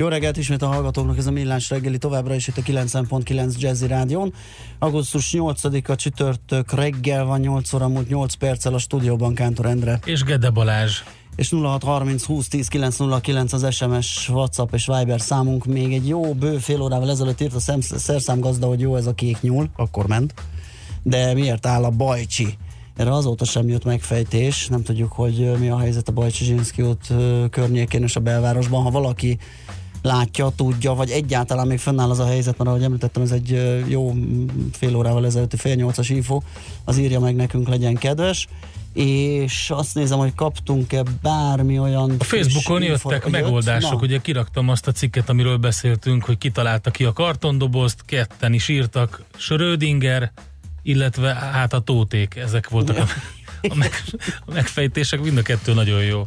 Jó reggelt ismét a hallgatóknak, ez a Millás reggeli továbbra is itt a 90.9 Jazzy Rádion. Augusztus 8-a csütörtök reggel van 8 óra múlt 8 perccel a stúdióban Kántor Endre. És Gede Balázs. És 0630 20 10 909 az SMS, WhatsApp és Viber számunk. Még egy jó bő fél órával ezelőtt írt a szem, szerszámgazda, hogy jó ez a kék nyúl, akkor ment. De miért áll a bajcsi? Erre azóta sem jött megfejtés, nem tudjuk, hogy mi a helyzet a Bajcsi Zsinszki út környékén és a belvárosban. Ha valaki látja, tudja, vagy egyáltalán még fennáll az a helyzet, mert ahogy említettem, ez egy jó fél órával ezelőtti fél nyolcas info, az írja meg nekünk, legyen kedves és azt nézem, hogy kaptunk-e bármi olyan... A Facebookon jöttek jött? megoldások, Na. ugye kiraktam azt a cikket, amiről beszéltünk, hogy kitalálta ki a kartondobozt, ketten is írtak, Schrödinger, illetve hát a tóték, ezek voltak ja. a, a, meg, a megfejtések, mind a kettő nagyon jó.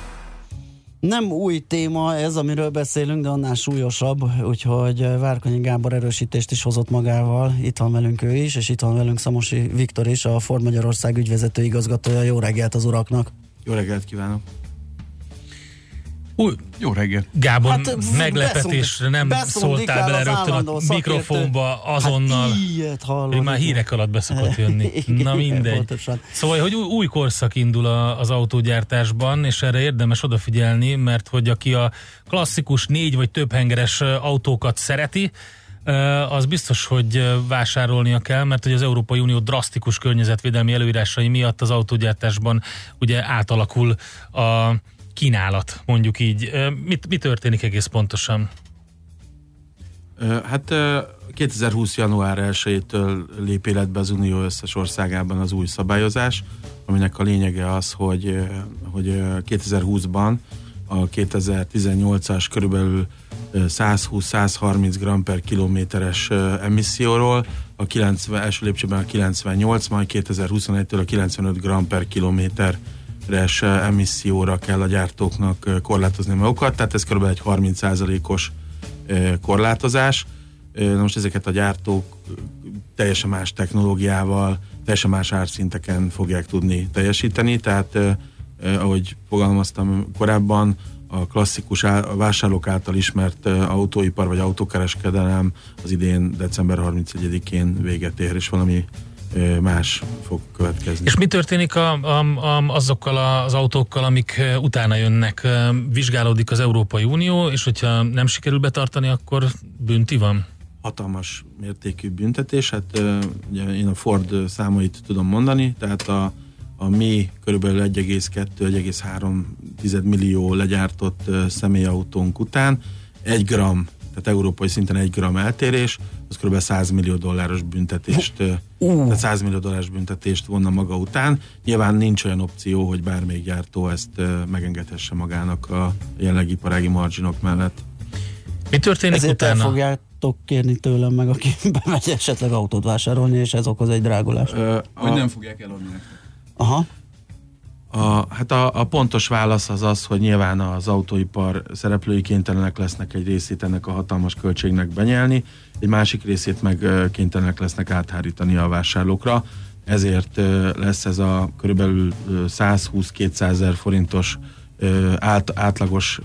Nem új téma ez, amiről beszélünk, de annál súlyosabb, úgyhogy Várkonyi Gábor erősítést is hozott magával. Itt van velünk ő is, és itt van velünk Szamosi Viktor is, a Ford Magyarország ügyvezető igazgatója. Jó reggelt az uraknak! Jó reggelt kívánok! Új, jó reggelt. Gábor, hát, meglepetésre nem szóltál bele rögtön a mikrofonba azonnal. Hát ilyet hallom. Már hírek alatt beszokott jönni. Na mindegy. Szóval, hogy új, új korszak indul a, az autógyártásban, és erre érdemes odafigyelni, mert hogy aki a klasszikus négy vagy több hengeres autókat szereti, az biztos, hogy vásárolnia kell, mert hogy az Európai Unió drasztikus környezetvédelmi előírásai miatt az autógyártásban ugye átalakul a kínálat, mondjuk így. Mit, mi történik egész pontosan? Hát 2020. január 1-től lép életbe az Unió összes országában az új szabályozás, aminek a lényege az, hogy, hogy 2020-ban a 2018-as körülbelül 120-130 g per kilométeres emisszióról, a 90, első lépcsőben a 98, majd 2021-től a 95 g per kilométer res emisszióra kell a gyártóknak korlátozni magukat, tehát ez kb. egy 30%-os korlátozás. Na most ezeket a gyártók teljesen más technológiával, teljesen más árszinteken fogják tudni teljesíteni, tehát ahogy fogalmaztam korábban, a klasszikus vásárlók által ismert autóipar vagy autókereskedelem az idén december 31-én véget ér, és valami más fog következni. És mi történik a, a, a, azokkal az autókkal, amik utána jönnek? Vizsgálódik az Európai Unió, és hogyha nem sikerül betartani, akkor bünti van? Hatalmas mértékű büntetés. Hát ugye én a Ford számait tudom mondani, tehát a, a mi körülbelül 1,2-1,3 millió legyártott személyautónk után egy gram tehát európai szinten egy gram eltérés, az kb. 100 millió dolláros büntetést, uh. tehát 100 millió dolláros büntetést vonna maga után. Nyilván nincs olyan opció, hogy bármelyik gyártó ezt megengedhesse magának a jelenlegi iparági marginok mellett. Mi történik Ezért utána? fogjátok kérni tőlem meg, aki bemegy esetleg autót vásárolni, és ez okoz egy drágulást. Ö, a... Hogy nem fogják eladni Aha. A, hát a, a pontos válasz az az, hogy nyilván az autóipar szereplői kénytelenek lesznek egy részét ennek a hatalmas költségnek benyelni, egy másik részét meg kénytelenek lesznek áthárítani a vásárlókra, ezért lesz ez a körülbelül 120-200 ezer forintos át, átlagos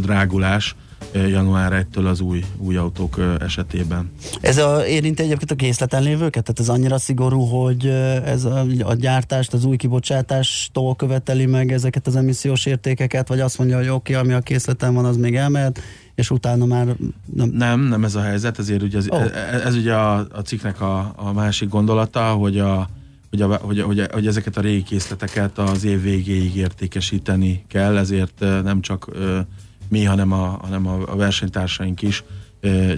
drágulás január 1-től az új, új autók esetében. Ez a, érinti egyébként a készleten lévőket? Tehát ez annyira szigorú, hogy ez a, a gyártást az új kibocsátástól követeli meg ezeket az emissziós értékeket, vagy azt mondja, hogy oké, okay, ami a készleten van, az még elmehet, és utána már... Nem, nem, nem ez a helyzet, ezért ugye ez, oh. ez, ez ugye a, a cikknek a, a másik gondolata, hogy a hogy, a, hogy, hogy, hogy ezeket a régi készleteket az év végéig értékesíteni kell, ezért nem csak mi, hanem a, hanem a versenytársaink is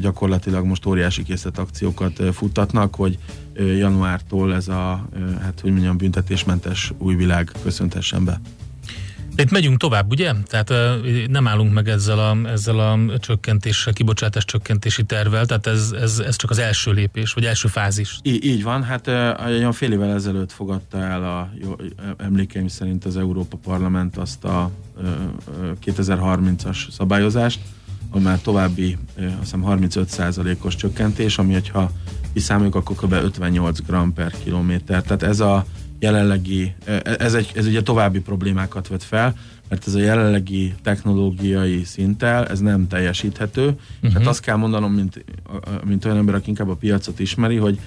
gyakorlatilag most óriási készletakciókat futtatnak, hogy januártól ez a, hát hogy mondjam, büntetésmentes új világ köszöntessen be. De itt megyünk tovább, ugye? Tehát nem állunk meg ezzel a, ezzel a csökkentés, kibocsátás csökkentési tervvel, tehát ez, ez, ez csak az első lépés, vagy első fázis. Í- így van, hát olyan fél évvel ezelőtt fogadta el a jó, emlékeim szerint az Európa Parlament azt a 2030-as szabályozást, amely további azt hiszem 35%-os csökkentés, ami hogyha kiszámoljuk, akkor kb. 58 g per kilométer. Tehát ez a jelenlegi, e, ez, egy, ez ugye további problémákat vet fel, mert ez a jelenlegi technológiai szinttel, ez nem teljesíthető. Uh-huh. Tehát azt kell mondanom, mint, mint olyan ember, aki inkább a piacot ismeri, hogy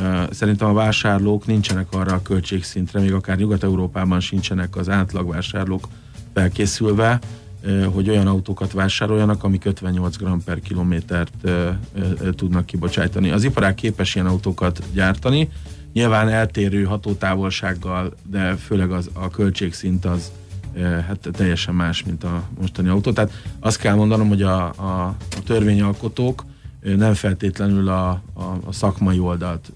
uh, szerintem a vásárlók nincsenek arra a költségszintre, még akár Nyugat-Európában sincsenek az átlagvásárlók felkészülve, uh, hogy olyan autókat vásároljanak, amik 58 g per kilométert uh, uh, tudnak kibocsájtani. Az iparág képes ilyen autókat gyártani, Nyilván eltérő hatótávolsággal, de főleg az, a költségszint az hát teljesen más, mint a mostani autó. Tehát azt kell mondanom, hogy a, a, a törvényalkotók nem feltétlenül a, a, a szakmai oldalt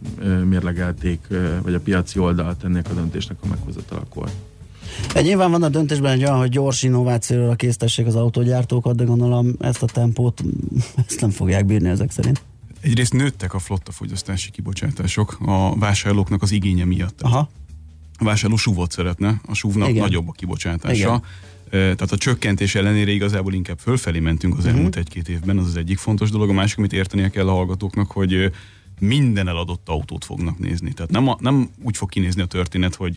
mérlegelték, vagy a piaci oldalt ennek a döntésnek a meghozatalakor. Nyilván van a döntésben egy olyan, hogy gyors innovációra késztessék az autógyártókat, de gondolom ezt a tempót ezt nem fogják bírni ezek szerint. Egyrészt nőttek a flotta fogyasztási kibocsátások a vásárlóknak az igénye miatt. Aha. A vásárló súvot szeretne, a súvnak Igen. nagyobb a kibocsátása. Igen. Tehát a csökkentés ellenére igazából inkább fölfelé mentünk az uh-huh. elmúlt egy-két évben, az az egyik fontos dolog. A másik, amit értenie kell a hallgatóknak, hogy minden eladott autót fognak nézni. Tehát nem, a, nem úgy fog kinézni a történet, hogy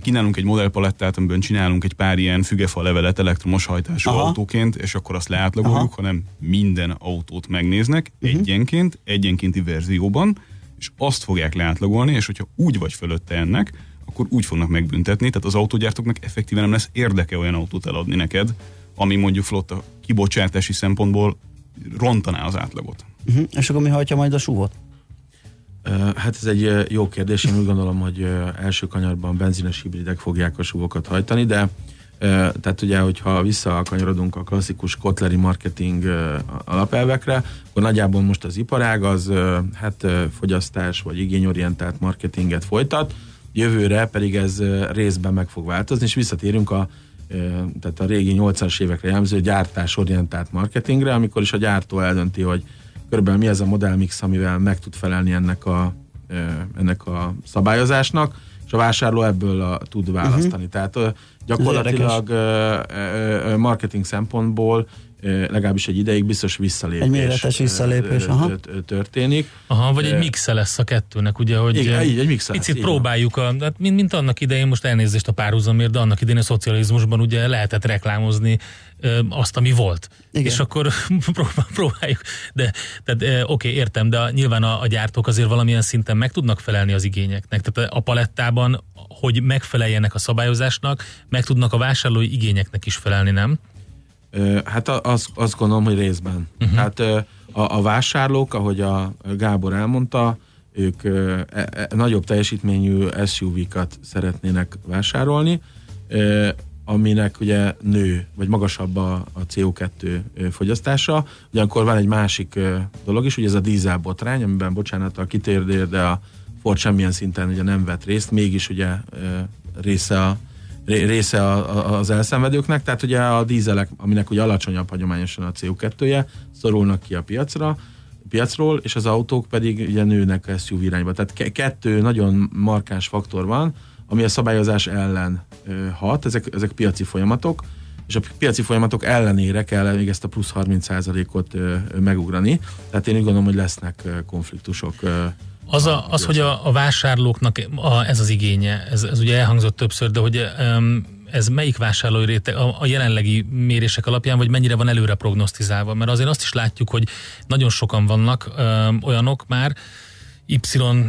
kínálunk egy modellpalettát, amiben csinálunk egy pár ilyen fügefa levelet elektromos hajtású Aha. autóként, és akkor azt leátlagoljuk, Aha. hanem minden autót megnéznek uh-huh. egyenként, egyenkénti verzióban, és azt fogják leátlagolni, és hogyha úgy vagy fölötte ennek, akkor úgy fognak megbüntetni, tehát az autógyártóknak effektíven nem lesz érdeke olyan autót eladni neked, ami mondjuk flotta kibocsátási szempontból rontaná az átlagot. Uh-huh. És akkor mi hajtja majd a súvot? Hát ez egy jó kérdés. Én úgy gondolom, hogy első kanyarban benzines hibridek fogják a súvokat hajtani, de tehát ugye, hogyha visszakanyarodunk a klasszikus kotleri marketing alapelvekre, akkor nagyjából most az iparág az hát fogyasztás vagy igényorientált marketinget folytat, jövőre pedig ez részben meg fog változni, és visszatérünk a tehát a régi 80-as évekre jellemző gyártásorientált marketingre, amikor is a gyártó eldönti, hogy körülbelül mi ez a modellmix, amivel meg tud felelni ennek a, ennek a szabályozásnak, és a vásárló ebből a, tud választani. Uh-huh. Tehát gyakorlatilag marketing szempontból legalábbis egy ideig biztos visszalépés. Egy méretes visszalépés, aha. történik. Aha, vagy egy mixe lesz a kettőnek, ugye, hogy Igen, így, egy mixe picit lesz, próbáljuk, a, hát mint, mint annak idején, most elnézést a párhuzamért, de annak idején a szocializmusban ugye lehetett reklámozni azt, ami volt. Igen. És akkor próbáljuk. De, tehát oké, okay, értem, de nyilván a, a gyártók azért valamilyen szinten meg tudnak felelni az igényeknek. Tehát a palettában, hogy megfeleljenek a szabályozásnak, meg tudnak a vásárlói igényeknek is felelni, nem? Hát az, azt gondolom, hogy részben. Uh-huh. Hát a, a vásárlók, ahogy a Gábor elmondta, ők e, e, nagyobb teljesítményű SUV-kat szeretnének vásárolni, e, aminek ugye nő, vagy magasabb a, a CO2 fogyasztása. Ugyanakkor van egy másik dolog is, ugye ez a dízel botrány, amiben bocsánattal kitér, de a Ford semmilyen szinten ugye nem vett részt, mégis ugye része a része a, a, az elszenvedőknek, tehát ugye a dízelek, aminek ugye alacsonyabb hagyományosan a CO2-je, szorulnak ki a piacra, piacról, és az autók pedig ugye nőnek SUV irányba. Tehát ke- kettő nagyon markáns faktor van, ami a szabályozás ellen hat, ezek, ezek piaci folyamatok, és a piaci folyamatok ellenére kell még ezt a plusz 30%-ot ö, megugrani. Tehát én úgy gondolom, hogy lesznek konfliktusok az, a, az hogy a, a vásárlóknak a, ez az igénye, ez, ez ugye elhangzott többször, de hogy um, ez melyik vásárlói réteg a, a jelenlegi mérések alapján, vagy mennyire van előre prognosztizálva? Mert azért azt is látjuk, hogy nagyon sokan vannak um, olyanok már, Y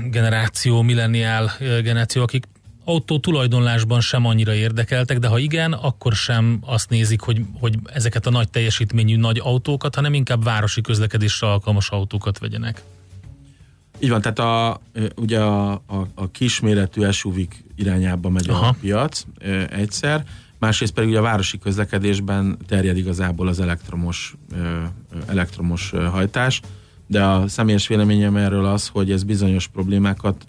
generáció, milleniál generáció, akik autó tulajdonlásban sem annyira érdekeltek, de ha igen, akkor sem azt nézik, hogy, hogy ezeket a nagy teljesítményű nagy autókat, hanem inkább városi közlekedésre alkalmas autókat vegyenek. Így van, tehát a, ugye a, a, a kisméretű suv irányába megy Aha. a piac egyszer, másrészt pedig ugye a városi közlekedésben terjed igazából az elektromos, elektromos hajtás, de a személyes véleményem erről az, hogy ez bizonyos problémákat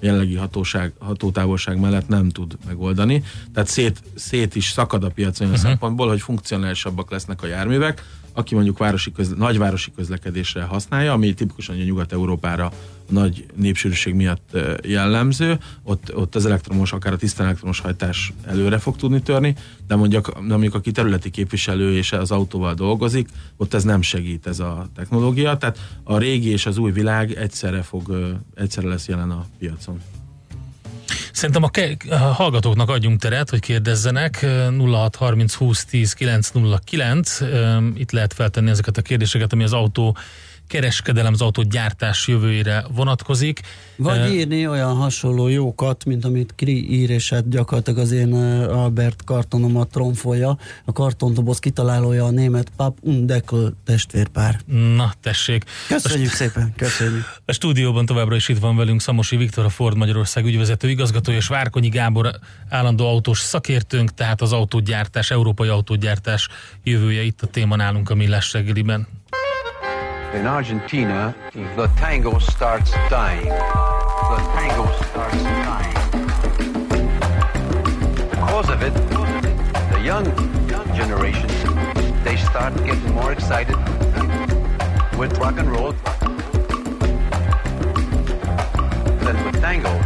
jelenlegi hatóság, hatótávolság mellett nem tud megoldani. Tehát szét, szét is szakad a piac olyan uh-huh. szempontból, hogy funkcionálisabbak lesznek a járművek, aki mondjuk városi közle, nagyvárosi közlekedésre használja, ami tipikusan a Nyugat-Európára nagy népsűrűség miatt jellemző, ott, ott az elektromos, akár a tisztán elektromos hajtás előre fog tudni törni, de mondjuk, de mondjuk aki területi képviselő és az autóval dolgozik, ott ez nem segít ez a technológia, tehát a régi és az új világ egyszerre fog, egyszerre lesz jelen a piacon. Szerintem a, ke- a hallgatóknak adjunk teret, hogy kérdezzenek. 0630 20 10 909. Itt lehet feltenni ezeket a kérdéseket, ami az autó kereskedelem, az autógyártás jövőjére vonatkozik. Vagy uh, írni olyan hasonló jókat, mint amit Kri ír, és hát gyakorlatilag az én Albert kartonomat tromfolja. A kartontoboz kitalálója a német Pap Undekl testvérpár. Na, tessék. Köszönjük a, szépen, köszönjük. A stúdióban továbbra is itt van velünk Szamosi Viktor, a Ford Magyarország ügyvezető igazgatója, és Várkonyi Gábor állandó autós szakértőnk, tehát az autógyártás, európai autógyártás jövője itt a téma nálunk a Millás reggeliben. In Argentina, the tango starts dying. The tango starts dying. Because of it, the young, young generation, they start getting more excited with rock and roll than with tango.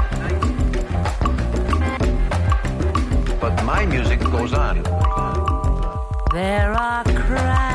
But my music goes on. There are cracks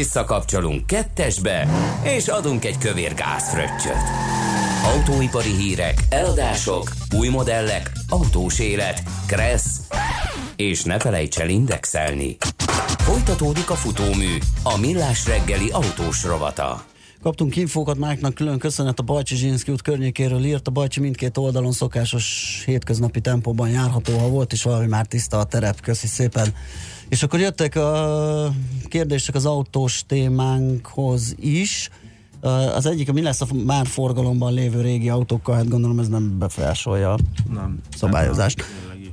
Visszakapcsolunk kettesbe, és adunk egy kövér gázfröccsöt. Autóipari hírek, eladások, új modellek, autós élet, kressz, és ne felejts el indexelni. Folytatódik a futómű, a millás reggeli autós rovata. Kaptunk infókat Máknak, külön köszönet a Bajcsi Zsinszki út környékéről írt. A Bajcsi mindkét oldalon szokásos hétköznapi tempóban járható, ha volt is valami már tiszta a terep. Köszi szépen. És akkor jöttek a kérdések az autós témánkhoz is. Az egyik, mi lesz a már forgalomban lévő régi autókkal, hát gondolom ez nem befolyásolja nem, szabályozást. Nem,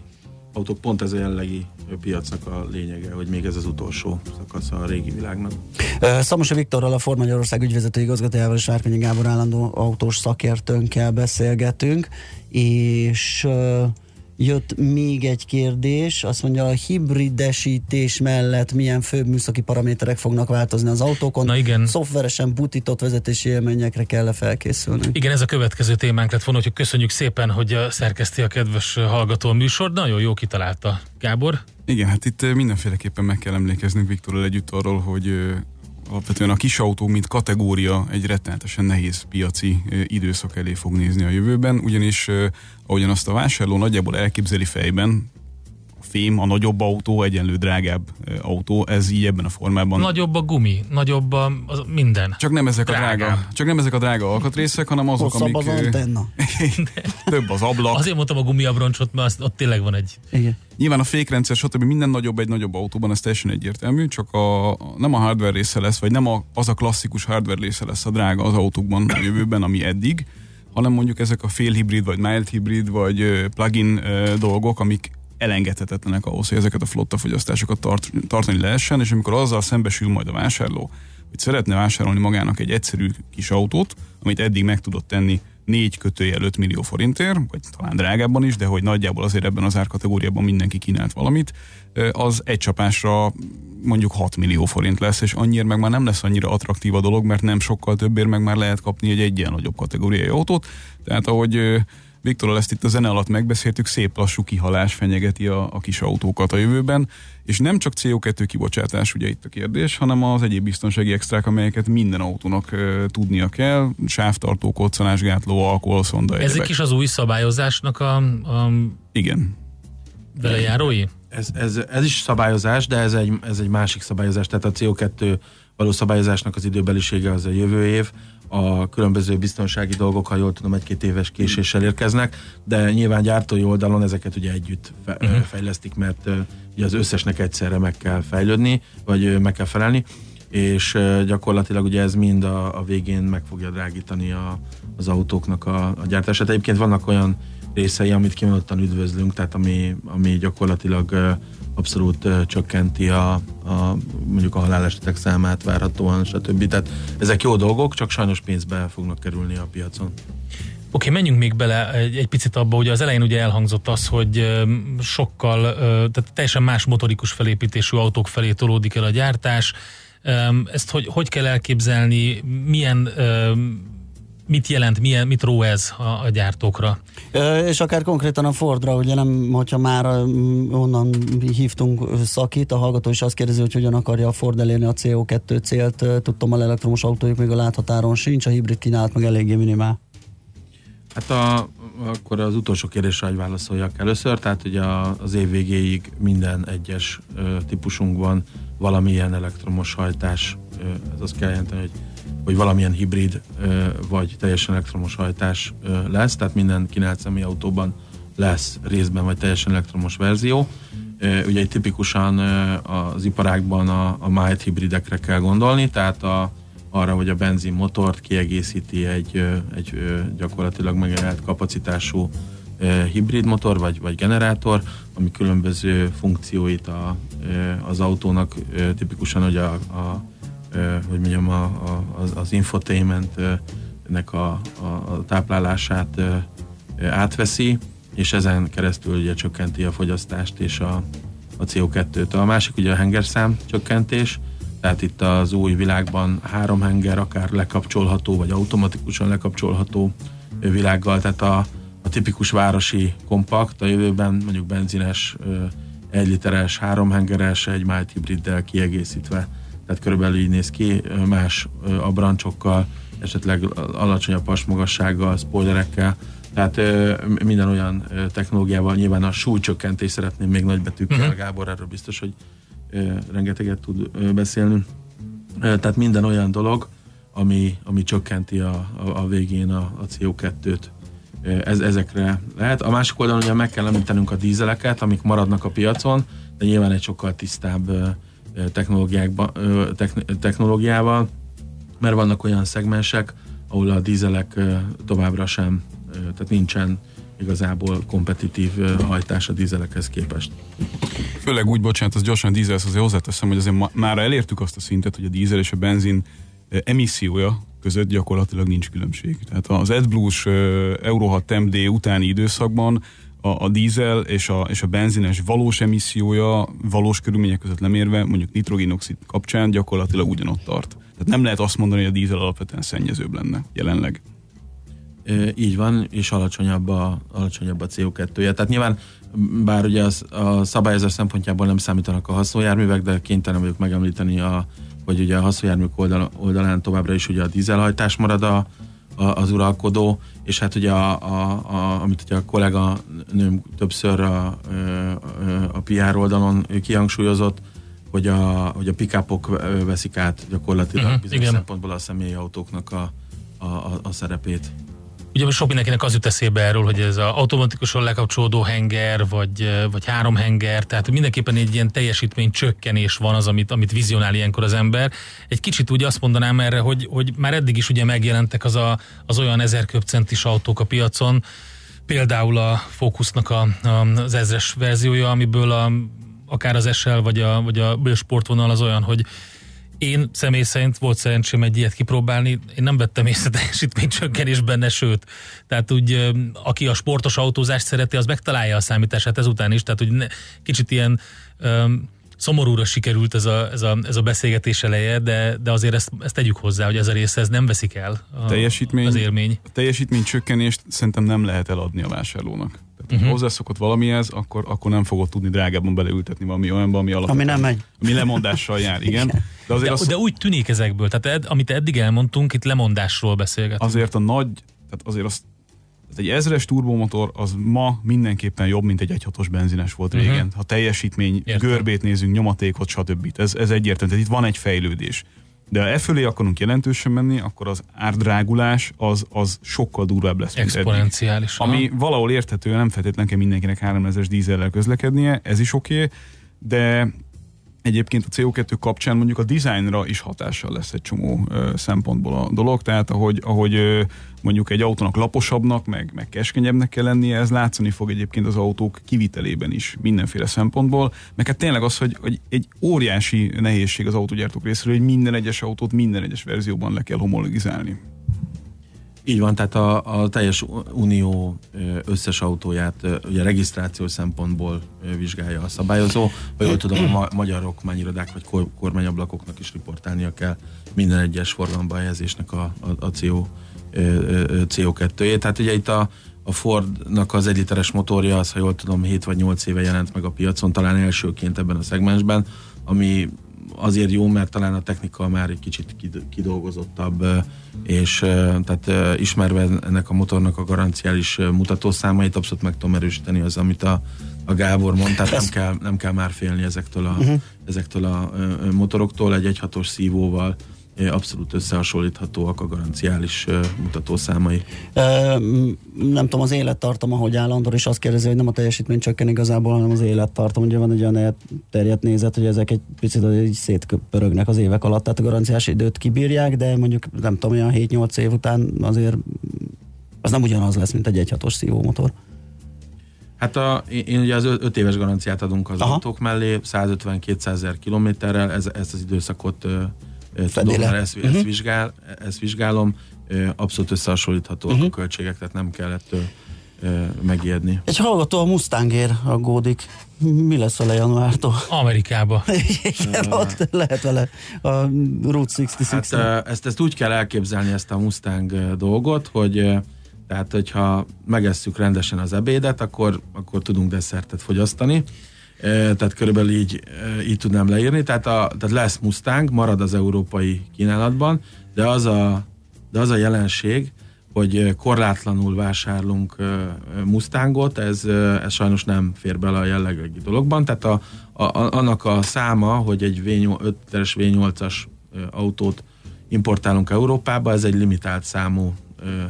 autók pont ez a jellegi piacnak a lényege, hogy még ez az utolsó szakasz a régi világnak. Szamosa Viktorral, a Ford Magyarország ügyvezető igazgatójával és Sárkonyi Gábor állandó autós szakértőnkkel beszélgetünk, és jött még egy kérdés, azt mondja, a hibridesítés mellett milyen főbb műszaki paraméterek fognak változni az autókon. Na igen. Szoftveresen butított vezetési élményekre kell felkészülni. Igen, ez a következő témánk lett volna, hogy köszönjük szépen, hogy szerkeszti a kedves hallgató a műsor. Nagyon jó kitalálta. Gábor? Igen, hát itt mindenféleképpen meg kell emlékeznünk Viktorral együtt arról, hogy alapvetően a kis autó, mint kategória egy rettenetesen nehéz piaci időszak elé fog nézni a jövőben, ugyanis ahogyan azt a vásárló nagyjából elképzeli fejben, fém, a nagyobb autó egyenlő drágább autó, ez így ebben a formában. Nagyobb a gumi, nagyobb a az minden. Csak nem ezek drága. a drága, csak nem ezek a drága alkatrészek, hanem azok, Hosszabb amik... az antenna. több az ablak. Azért mondtam a gumiabroncsot, mert az, ott tényleg van egy... Igen. Nyilván a fékrendszer, stb. minden nagyobb egy nagyobb autóban, ez teljesen egyértelmű, csak a, nem a hardware része lesz, vagy nem a, az a klasszikus hardware része lesz a drága az autókban a jövőben, ami eddig, hanem mondjuk ezek a félhibrid, vagy mild hibrid, vagy plug-in dolgok, amik elengedhetetlenek ahhoz, hogy ezeket a flotta fogyasztásokat tart, tartani lehessen, és amikor azzal szembesül majd a vásárló, hogy szeretne vásárolni magának egy egyszerű kis autót, amit eddig meg tudott tenni 4 kötőjel 5 millió forintért, vagy talán drágábban is, de hogy nagyjából azért ebben az árkategóriában mindenki kínált valamit, az egy csapásra mondjuk 6 millió forint lesz, és annyira meg már nem lesz annyira attraktív a dolog, mert nem sokkal többért meg már lehet kapni egy egyen nagyobb kategóriai autót. Tehát ahogy Viktorral ezt itt a zene alatt megbeszéltük, szép lassú kihalás fenyegeti a, a kis autókat a jövőben, és nem csak CO2 kibocsátás ugye itt a kérdés, hanem az egyéb biztonsági extrák, amelyeket minden autónak uh, tudnia kell, sávtartó, koccanásgátló, alkoholszonda. Ezek is az új szabályozásnak a, a Igen. Belejárói? Ez, ez, ez is szabályozás, de ez egy, ez egy másik szabályozás, tehát a CO2 való szabályozásnak az időbelisége az a jövő év, a különböző biztonsági dolgok, ha jól tudom, egy-két éves késéssel érkeznek, de nyilván gyártói oldalon ezeket ugye együtt uh-huh. fejlesztik, mert ugye az összesnek egyszerre meg kell fejlődni, vagy meg kell felelni, és gyakorlatilag ugye ez mind a, a végén meg fogja drágítani a, az autóknak a, a gyártását. Egyébként vannak olyan részei, amit kimondottan üdvözlünk, tehát ami, ami gyakorlatilag abszolút csökkenti a, a mondjuk a halálesetek számát várhatóan, stb. Tehát ezek jó dolgok, csak sajnos pénzbe fognak kerülni a piacon. Oké, okay, menjünk még bele egy, egy picit abba, hogy az elején ugye elhangzott az, hogy sokkal, tehát teljesen más motorikus felépítésű autók felé tolódik el a gyártás. Ezt hogy, hogy kell elképzelni, milyen mit jelent, milyen, mit ró ez a, a gyártókra? E, és akár konkrétan a Fordra, ugye nem, hogyha már onnan hívtunk szakít, a hallgató is azt kérdezi, hogy hogyan akarja a Ford elérni a CO2 célt, tudtam, a elektromos autójuk még a láthatáron sincs, a hibrid kínálat meg eléggé minimál. Hát a, akkor az utolsó kérdésre, hogy válaszoljak először, tehát ugye az év végéig minden egyes ö, típusunkban valamilyen elektromos hajtás, ö, ez azt kell jelenteni, hogy hogy valamilyen hibrid vagy teljesen elektromos hajtás lesz, tehát minden kínált személyautóban lesz részben vagy teljesen elektromos verzió. Ugye egy tipikusan az iparákban a, a mild hibridekre kell gondolni, tehát a, arra, hogy a benzin motort kiegészíti egy, egy gyakorlatilag megjelent kapacitású hibrid motor vagy, vagy generátor, ami különböző funkcióit a, az autónak tipikusan hogy a, a hogy mondjam, a, a, az, infotainmentnek a, a, a táplálását átveszi, és ezen keresztül ugye csökkenti a fogyasztást és a, a CO2-t. A másik ugye a hengerszám csökkentés, tehát itt az új világban három henger akár lekapcsolható, vagy automatikusan lekapcsolható világgal, tehát a, a tipikus városi kompakt, a jövőben mondjuk benzines, egy literes, három hengeres, egy mild hibriddel kiegészítve tehát körülbelül így néz ki, más abrancsokkal, esetleg alacsonyabb pasmagassággal, spoilerekkel, tehát minden olyan technológiával, nyilván a súlycsökkentést szeretném még nagybetűkkel, uh-huh. Gábor erről biztos, hogy rengeteget tud beszélni. Tehát minden olyan dolog, ami, ami csökkenti a, a, a végén a, a CO2-t. Ez, ezekre lehet. A másik oldalon ugye meg kell említenünk a dízeleket, amik maradnak a piacon, de nyilván egy sokkal tisztább technológiával, mert vannak olyan szegmensek, ahol a dízelek továbbra sem, tehát nincsen igazából kompetitív hajtás a dízelekhez képest. Főleg úgy, bocsánat, az gyorsan a dízelhez azért hozzáteszem, hogy azért már elértük azt a szintet, hogy a dízel és a benzin emissziója között gyakorlatilag nincs különbség. Tehát az AdBlue-s Euro 6 MD utáni időszakban a, a dízel és a, és a benzines valós emissziója valós körülmények között lemérve, mondjuk nitrogénoxid kapcsán gyakorlatilag ugyanott tart. Tehát nem lehet azt mondani, hogy a dízel alapvetően szennyezőbb lenne jelenleg. Így van, és alacsonyabb a, alacsonyabb a CO2-je. Tehát nyilván, bár ugye az, a szabályozás szempontjából nem számítanak a haszonjárművek, de kénytelen vagyok megemlíteni, a, hogy ugye a haszonjárműk oldal, oldalán továbbra is ugye a dízelhajtás marad a, az uralkodó, és hát ugye a, a, a, amit ugye a kollega nőm többször a, a, a PR oldalon kihangsúlyozott, hogy a, hogy a pick-upok veszik át gyakorlatilag uh-huh, bizonyos igen. szempontból a személyautóknak a, a, a, a szerepét. Ugye sok mindenkinek az jut eszébe erről, hogy ez az automatikusan lekapcsolódó henger, vagy, vagy három henger, tehát mindenképpen egy ilyen teljesítmény csökkenés van az, amit, amit vizionál ilyenkor az ember. Egy kicsit úgy azt mondanám erre, hogy, hogy már eddig is ugye megjelentek az, a, az olyan ezer köbcentis autók a piacon, például a Focusnak a, a, az ezres verziója, amiből a, akár az SL vagy a, vagy a sportvonal az olyan, hogy én személy szerint volt szerencsém egy ilyet kipróbálni, én nem vettem észre teljesítménycsökkenés benne, sőt, tehát úgy, aki a sportos autózást szereti, az megtalálja a számítását ezután is, tehát úgy ne, kicsit ilyen um, szomorúra sikerült ez a, ez a, ez a beszélgetés eleje, de, de azért ezt, ezt tegyük hozzá, hogy ez a része ez nem veszik el a, teljesítmény, az élmény. A teljesítmény csökkenést szerintem nem lehet eladni a vásárlónak. Tehát, uh-huh. hozzászokott valamihez, akkor, akkor nem fogod tudni drágábban beleültetni valami olyanba, ami alapvetően... Ami nem megy. Ami lemondással jár, igen. De, azért de, az... de úgy tűnik ezekből, tehát ed, amit eddig elmondtunk, itt lemondásról beszélgetünk. Azért a nagy, tehát azért azt egy ezres turbomotor az ma mindenképpen jobb, mint egy 1.6-os benzines volt uh-huh. régen. Ha teljesítmény, Értem. görbét nézünk, nyomatékot, stb. Ez, ez egyértelmű. Tehát itt van egy fejlődés. De ha e fölé akarunk jelentősen menni, akkor az árdrágulás az, az sokkal durvább lesz. Exponenciális. Ami valahol érthető, nem feltétlenül kell mindenkinek 3000-es dízellel közlekednie, ez is oké, okay, de Egyébként a CO2 kapcsán mondjuk a dizájnra is hatással lesz egy csomó ö, szempontból a dolog, tehát ahogy, ahogy ö, mondjuk egy autónak laposabbnak, meg, meg keskenyebbnek kell lennie, ez látszani fog egyébként az autók kivitelében is mindenféle szempontból, meg hát tényleg az, hogy, hogy egy óriási nehézség az autógyártók részéről, hogy minden egyes autót minden egyes verzióban le kell homologizálni. Így van, tehát a, a teljes unió összes autóját ugye regisztrációs szempontból vizsgálja a szabályozó, vagy jól tudom, a magyar okmányirodák vagy kor, kormányablakoknak is riportálnia kell minden egyes forgalomba helyezésnek a, a, a CO, CO2-jét. Tehát ugye itt a, a Fordnak az egyliteres motorja, az, ha jól tudom, 7 vagy 8 éve jelent meg a piacon, talán elsőként ebben a szegmensben, ami azért jó, mert talán a technika már egy kicsit kidolgozottabb, és tehát ismerve ennek a motornak a garanciális mutatószámait, abszolút meg tudom erősíteni az, amit a, a Gábor mondta, tehát nem kell, nem kell már félni ezektől a, uh-huh. ezektől a motoroktól, egy egyhatos szívóval abszolút összehasonlíthatóak a garanciális mutatószámai. E, nem tudom, az élettartam, ahogy áll Andor is azt kérdezi, hogy nem a teljesítmény csökken igazából, hanem az élettartam. Ugye van egy olyan terjedt nézet, hogy ezek egy picit így szétpörögnek az évek alatt, tehát a garanciás időt kibírják, de mondjuk nem tudom, olyan 7-8 év után azért az nem ugyanaz lesz, mint egy 1.6-os szívómotor. Hát a, én ugye az 5 éves garanciát adunk az Aha. autók mellé, 150-200 ezer kilométerrel, ez, ezt az időszakot tudom, mert ezt, uh-huh. ezt, vizsgál, ezt vizsgálom, abszolút összehasonlítható uh-huh. a költségek, tehát nem kellett megijedni. Egy hallgató a Mustangér aggódik. Mi lesz vele januártól? Amerikába. Igen, ott lehet vele a Route 66. Hát, ezt, ezt úgy kell elképzelni, ezt a Mustang dolgot, hogy tehát, hogyha megesszük rendesen az ebédet, akkor, akkor tudunk desszertet fogyasztani tehát körülbelül így, így tudnám leírni. Tehát, a, tehát lesz Mustang, marad az európai kínálatban, de az a, de az a jelenség, hogy korlátlanul vásárlunk Mustangot, ez, ez sajnos nem fér bele a jellegi dologban. Tehát a, a, annak a száma, hogy egy V8, 5-es V8-as autót importálunk Európába, ez egy limitált számú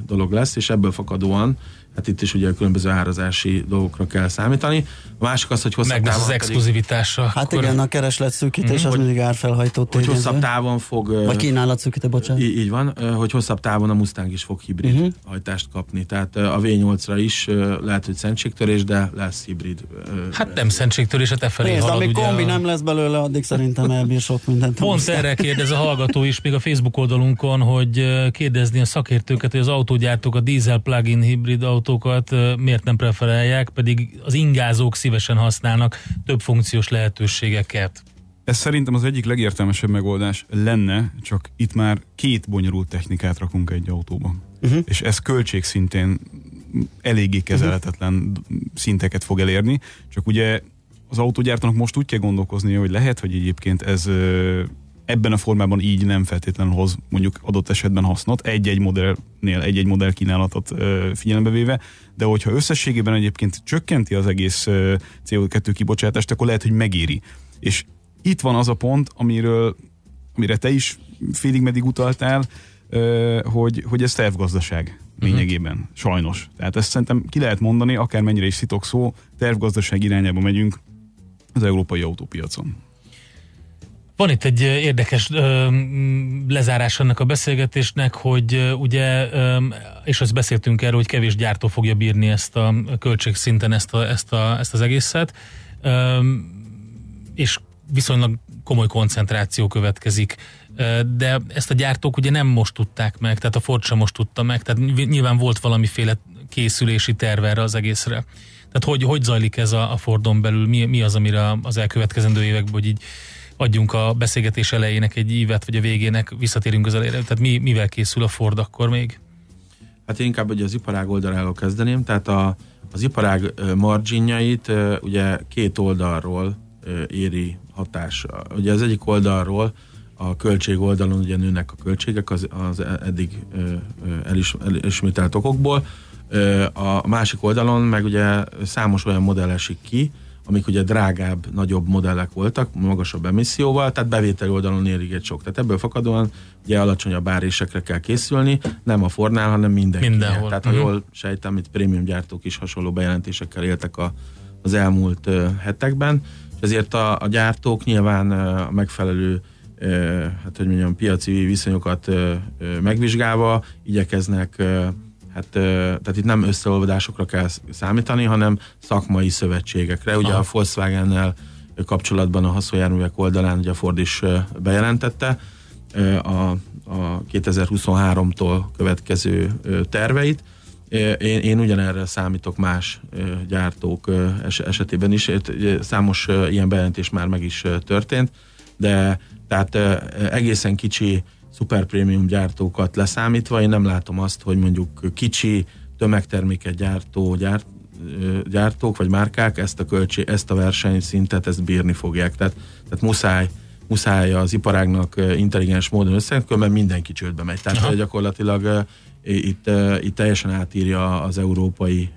dolog lesz, és ebből fakadóan hát itt is ugye különböző árazási dolgokra kell számítani. A másik az, hogy hosszabb Meg az exkluzivitása. Hát akkor... igen, a kereslet szűkítés mm, az mindig árfelhajtó Hogy hosszabb távon fog... Vagy kínálat szűkítés, bocsánat. Így, így van, hogy hosszabb távon a Mustang is fog hibrid uh-huh. hajtást kapni. Tehát a V8-ra is lehet, hogy szentségtörés, de lesz hibrid. Hát nem szentségtörés, a te felé Nézd, halad, amíg kombi a... nem lesz belőle, addig szerintem elbír sok mindent. Pont erre kérdez a hallgató is, még a Facebook oldalunkon, hogy kérdezni a szakértőket, hogy az autógyártók a diesel plug-in hibrid autókat miért nem preferálják, pedig az ingázók szívesen használnak több funkciós lehetőségeket. Ez szerintem az egyik legértelmesebb megoldás lenne, csak itt már két bonyolult technikát rakunk egy autóban. Uh-huh. És ez költség szintén eléggé kezelhetetlen uh-huh. szinteket fog elérni, csak ugye az autógyártónak most úgy kell gondolkozni, hogy lehet, hogy egyébként ez ebben a formában így nem feltétlenül hoz mondjuk adott esetben hasznot, egy-egy modellnél egy-egy modell kínálatot figyelembe véve, de hogyha összességében egyébként csökkenti az egész CO2 kibocsátást, akkor lehet, hogy megéri. És itt van az a pont, amiről, amire te is félig meddig utaltál, hogy, hogy ez tervgazdaság mhm. lényegében, uh-huh. sajnos. Tehát ezt szerintem ki lehet mondani, akármennyire is szitok szó, tervgazdaság irányába megyünk az európai autópiacon. Van itt egy érdekes ö, lezárás ennek a beszélgetésnek, hogy ö, ugye, ö, és azt beszéltünk erről, hogy kevés gyártó fogja bírni ezt a költségszinten ezt, a, ezt, a, ezt az egészet, ö, és viszonylag komoly koncentráció következik. De ezt a gyártók ugye nem most tudták meg, tehát a Ford sem most tudta meg, tehát nyilván volt valamiféle készülési terv erre az egészre. Tehát hogy, hogy zajlik ez a, a Fordon belül, mi, mi az, amire az elkövetkezendő években, hogy így adjunk a beszélgetés elejének egy ívet, vagy a végének visszatérünk az elejére. Tehát mi, mivel készül a Ford akkor még? Hát én inkább ugye az iparág oldaláról kezdeném, tehát a, az iparág marginjait ugye két oldalról éri hatás. Ugye az egyik oldalról a költség oldalon ugye nőnek a költségek az, az eddig elis, elismételt okokból, a másik oldalon meg ugye számos olyan modell esik ki, amik ugye drágább, nagyobb modellek voltak, magasabb emisszióval, tehát bevételi oldalon érik egy sok. Tehát ebből fakadóan ugye alacsonyabb árésekre kell készülni, nem a Fordnál, hanem mindenki. Mindenhol. Tehát ha uh-huh. jól sejtem, itt prémium gyártók is hasonló bejelentésekkel éltek a, az elmúlt uh, hetekben, és ezért a, a gyártók nyilván uh, a megfelelő uh, hát hogy mondjam, piaci viszonyokat megvizsgálva igyekeznek Hát, tehát itt nem összeolvadásokra kell számítani, hanem szakmai szövetségekre. Ugye Aha. a Volkswagen-nel kapcsolatban a haszonjárművek oldalán ugye Ford is bejelentette a, a 2023-tól következő terveit. Én, én ugyanerre számítok más gyártók esetében is. Számos ilyen bejelentés már meg is történt, de tehát egészen kicsi szuper prémium gyártókat leszámítva, én nem látom azt, hogy mondjuk kicsi tömegterméket gyártó gyárt, gyártók vagy márkák ezt a költség, ezt a versenyszintet, ezt bírni fogják. Tehát, tehát muszáj, muszáj az iparágnak intelligens módon összekötni, mert mindenki csődbe megy. Tehát Aha. gyakorlatilag itt, itt teljesen átírja az európai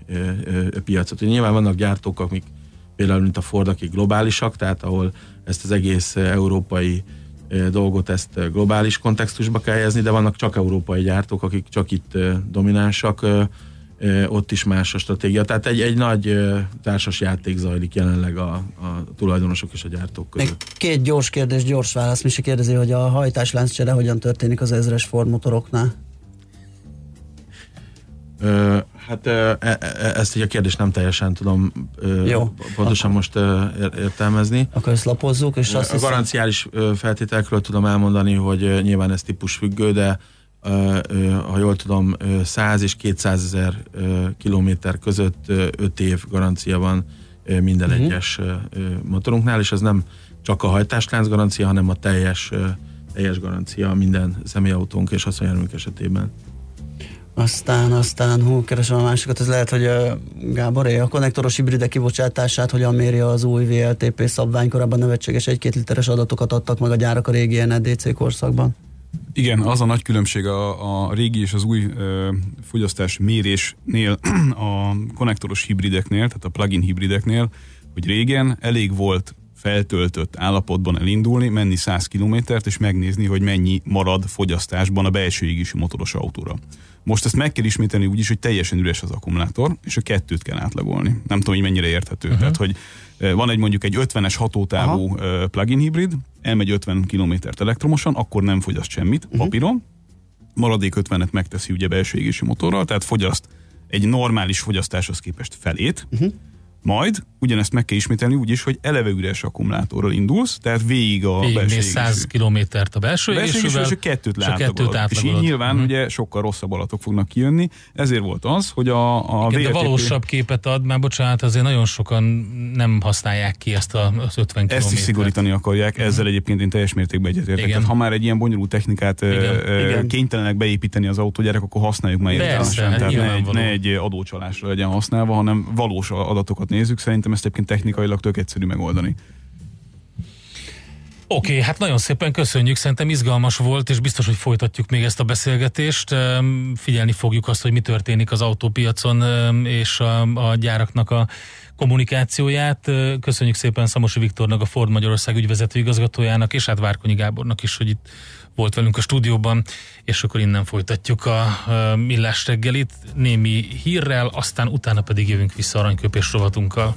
piacot. Nyilván vannak gyártók, amik például mint a Ford, akik globálisak, tehát ahol ezt az egész európai dolgot ezt globális kontextusba kell helyezni, de vannak csak európai gyártók, akik csak itt dominánsak, ott is más a stratégia. Tehát egy, egy nagy társas játék zajlik jelenleg a, a tulajdonosok és a gyártók között. Még két gyors kérdés, gyors válasz. Misi kérdezi, hogy a hajtáslánccsere hogyan történik az ezres Ford motoroknál? Hát e, e, ezt így a kérdést nem teljesen tudom Jó, pontosan most értelmezni. Akkor ezt lapozzuk, és azt A garanciális feltételekről tudom elmondani, hogy nyilván ez típus függő, de ha jól tudom, 100 és 200 ezer kilométer között 5 év garancia van minden uh-huh. egyes motorunknál, és ez nem csak a hajtáslánc garancia, hanem a teljes, teljes garancia minden személyautónk és haszonjárműnk esetében. Aztán, aztán, hú, keresem a másikat, ez lehet, hogy a Gáboré a konnektoros hibride kibocsátását hogyan méri az új VLTP szabvány, korábban nevetséges 1-2 literes adatokat adtak meg a gyárak a régi NDC korszakban. Igen, az a nagy különbség a, a régi és az új ö, fogyasztás mérésnél, a konnektoros hibrideknél, tehát a plug-in hibrideknél, hogy régen elég volt feltöltött állapotban elindulni, menni 100 kilométert, és megnézni, hogy mennyi marad fogyasztásban a belső égésű motoros autóra. Most ezt meg kell ismételni úgy is, hogy teljesen üres az akkumulátor, és a kettőt kell átlagolni. Nem tudom, hogy mennyire érthető. Uh-huh. Tehát, hogy van egy mondjuk egy 50-es hatótávú Aha. plug-in hibrid, elmegy 50 kilométert elektromosan, akkor nem fogyaszt semmit uh-huh. papíron, maradék 50-et megteszi ugye belső égési motorral, tehát fogyaszt egy normális fogyasztáshoz képest felét, uh-huh. Majd ugyanezt meg kell ismételni úgy is, hogy eleve üres akkumulátorral indulsz, tehát végig a végig belső 100 kilométert a belső, belső égésűvel, és a kettőt leátlagolod. És így nyilván hmm. ugye sokkal rosszabb alatok fognak kijönni, ezért volt az, hogy a, a Igen, VLTP... de valósabb képet ad, már bocsánat, azért nagyon sokan nem használják ki ezt az 50 kilométert. Ezt is szigorítani akarják, hmm. ezzel egyébként én teljes mértékben egyetértek. Tehát ha már egy ilyen bonyolult technikát Igen. kénytelenek beépíteni az autógyárak, akkor használjuk már értelmesen. Tehát ne egy, ne egy adócsalásra legyen használva, hanem valós adatokat nézzük, szerintem ezt egyébként technikailag tök egyszerű megoldani. Oké, okay, hát nagyon szépen köszönjük, szerintem izgalmas volt, és biztos, hogy folytatjuk még ezt a beszélgetést. Figyelni fogjuk azt, hogy mi történik az autópiacon és a, a gyáraknak a kommunikációját. Köszönjük szépen Szamosi Viktornak, a Ford Magyarország ügyvezető igazgatójának, és hát Várkonyi Gábornak is, hogy itt volt velünk a stúdióban, és akkor innen folytatjuk a, millás reggelit némi hírrel, aztán utána pedig jövünk vissza aranyköpés rovatunkkal.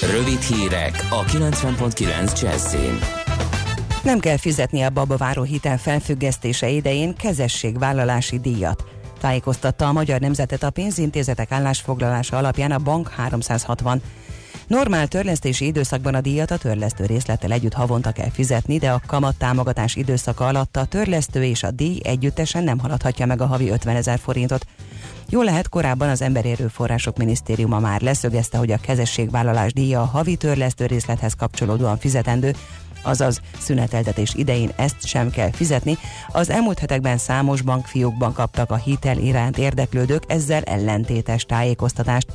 Rövid hírek a 90.9 Jazzin. Nem kell fizetni a babaváró hitel felfüggesztése idején kezességvállalási díjat. Tájékoztatta a Magyar Nemzetet a pénzintézetek állásfoglalása alapján a Bank 360. Normál törlesztési időszakban a díjat a törlesztő részlettel együtt havonta kell fizetni, de a kamat támogatás időszaka alatt a törlesztő és a díj együttesen nem haladhatja meg a havi 50 ezer forintot. Jó lehet, korábban az Emberi Erőforrások Minisztériuma már leszögezte, hogy a kezességvállalás díja a havi törlesztő részlethez kapcsolódóan fizetendő, azaz szüneteltetés idején ezt sem kell fizetni. Az elmúlt hetekben számos bankfiókban kaptak a hitel iránt érdeklődők ezzel ellentétes tájékoztatást.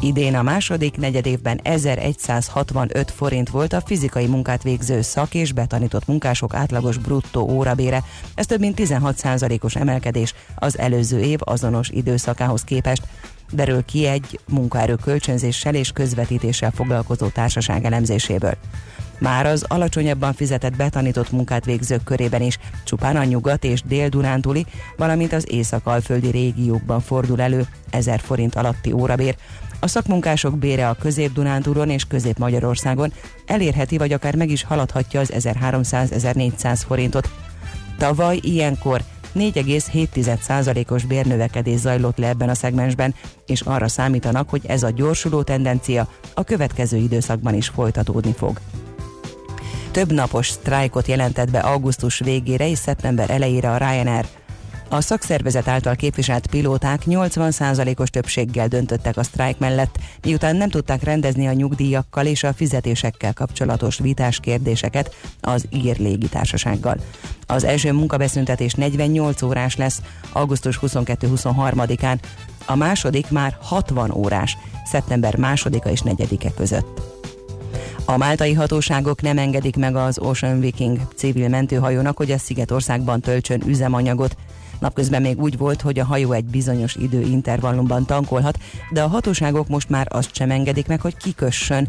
Idén a második negyedévben 1165 forint volt a fizikai munkát végző szak és betanított munkások átlagos bruttó órabére. Ez több mint 16%-os emelkedés az előző év azonos időszakához képest derül ki egy munkaerő kölcsönzéssel és közvetítéssel foglalkozó társaság elemzéséből. Már az alacsonyabban fizetett betanított munkát végzők körében is csupán a nyugat és dél-dunántúli, valamint az észak-alföldi régiókban fordul elő 1000 forint alatti órabér, a szakmunkások bére a Közép-Dunántúron és Közép-Magyarországon elérheti vagy akár meg is haladhatja az 1300-1400 forintot. Tavaly ilyenkor 4,7%-os bérnövekedés zajlott le ebben a szegmensben, és arra számítanak, hogy ez a gyorsuló tendencia a következő időszakban is folytatódni fog. Több napos sztrájkot jelentett be augusztus végére és szeptember elejére a Ryanair. A szakszervezet által képviselt pilóták 80%-os többséggel döntöttek a sztrájk mellett, miután nem tudták rendezni a nyugdíjakkal és a fizetésekkel kapcsolatos vitás kérdéseket az ír légitársasággal. Az első munkabeszüntetés 48 órás lesz, augusztus 22-23-án, a második már 60 órás, szeptember 2-a és 4-e között. A máltai hatóságok nem engedik meg az Ocean Viking civil mentőhajónak, hogy a Szigetországban töltsön üzemanyagot, Napközben még úgy volt, hogy a hajó egy bizonyos időintervallumban tankolhat, de a hatóságok most már azt sem engedik meg, hogy kikössön.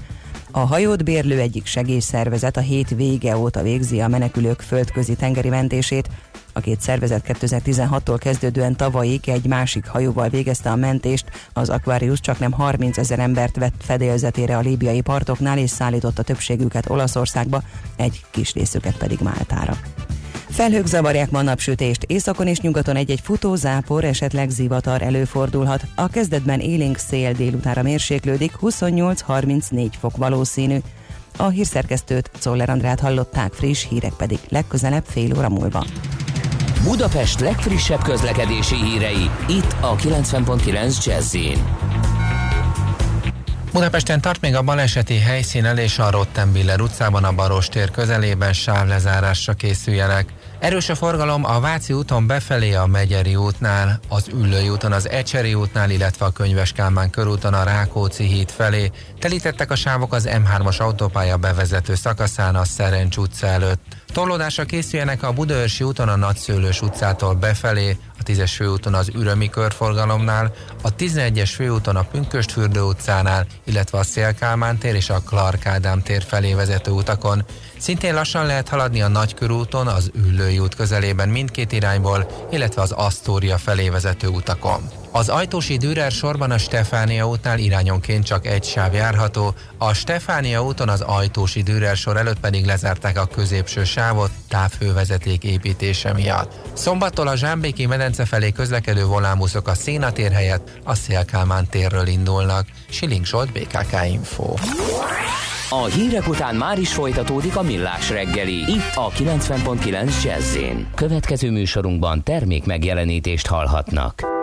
A hajót bérlő egyik segélyszervezet a hét vége óta végzi a menekülők földközi tengeri mentését. A két szervezet 2016-tól kezdődően tavalyig egy másik hajóval végezte a mentést, az Aquarius csak nem 30 ezer embert vett fedélzetére a líbiai partoknál és szállította többségüket Olaszországba, egy kis részüket pedig Máltára. Felhők zavarják ma napsütést, északon és nyugaton egy-egy futó, zápor, esetleg zivatar előfordulhat. A kezdetben élénk szél délutára mérséklődik, 28-34 fok valószínű. A hírszerkesztőt Czoller Andrát hallották, friss hírek pedig legközelebb fél óra múlva. Budapest legfrissebb közlekedési hírei, itt a 90.9 jazz Budapesten tart még a baleseti helyszínen és a Rottenbiller utcában a Baros tér közelében sávlezárásra készüljenek. Erős a forgalom a Váci úton befelé a Megyeri útnál, az Üllői úton az Ecseri útnál, illetve a Könyves Kálmán körúton a Rákóczi híd felé. Telítettek a sávok az M3-as autópálya bevezető szakaszán a Szerencs utca előtt. Torlódásra készüljenek a Budaörsi úton a Nagyszőlős utcától befelé, a 10-es főúton az Ürömi körforgalomnál, a 11-es főúton a Pünköstfürdő utcánál, illetve a Szélkálmán tér és a Clark Ádám tér felé vezető utakon. Szintén lassan lehet haladni a Nagykörúton, az Üllői út közelében mindkét irányból, illetve az Asztória felé vezető utakon. Az Ajtósi Dürer sorban a Stefánia útnál irányonként csak egy sáv járható, a Stefánia úton az Ajtósi Dürer sor előtt pedig lezárták a középső sávot távhővezeték építése miatt. Szombattól a Zsámbéki medence felé közlekedő volánbuszok a Szénatér helyett a Szélkálmán térről indulnak. Siling Zsolt, BKK Info. A hírek után már is folytatódik a millás reggeli. Itt a 90.9 jazz Következő műsorunkban termék megjelenítést hallhatnak.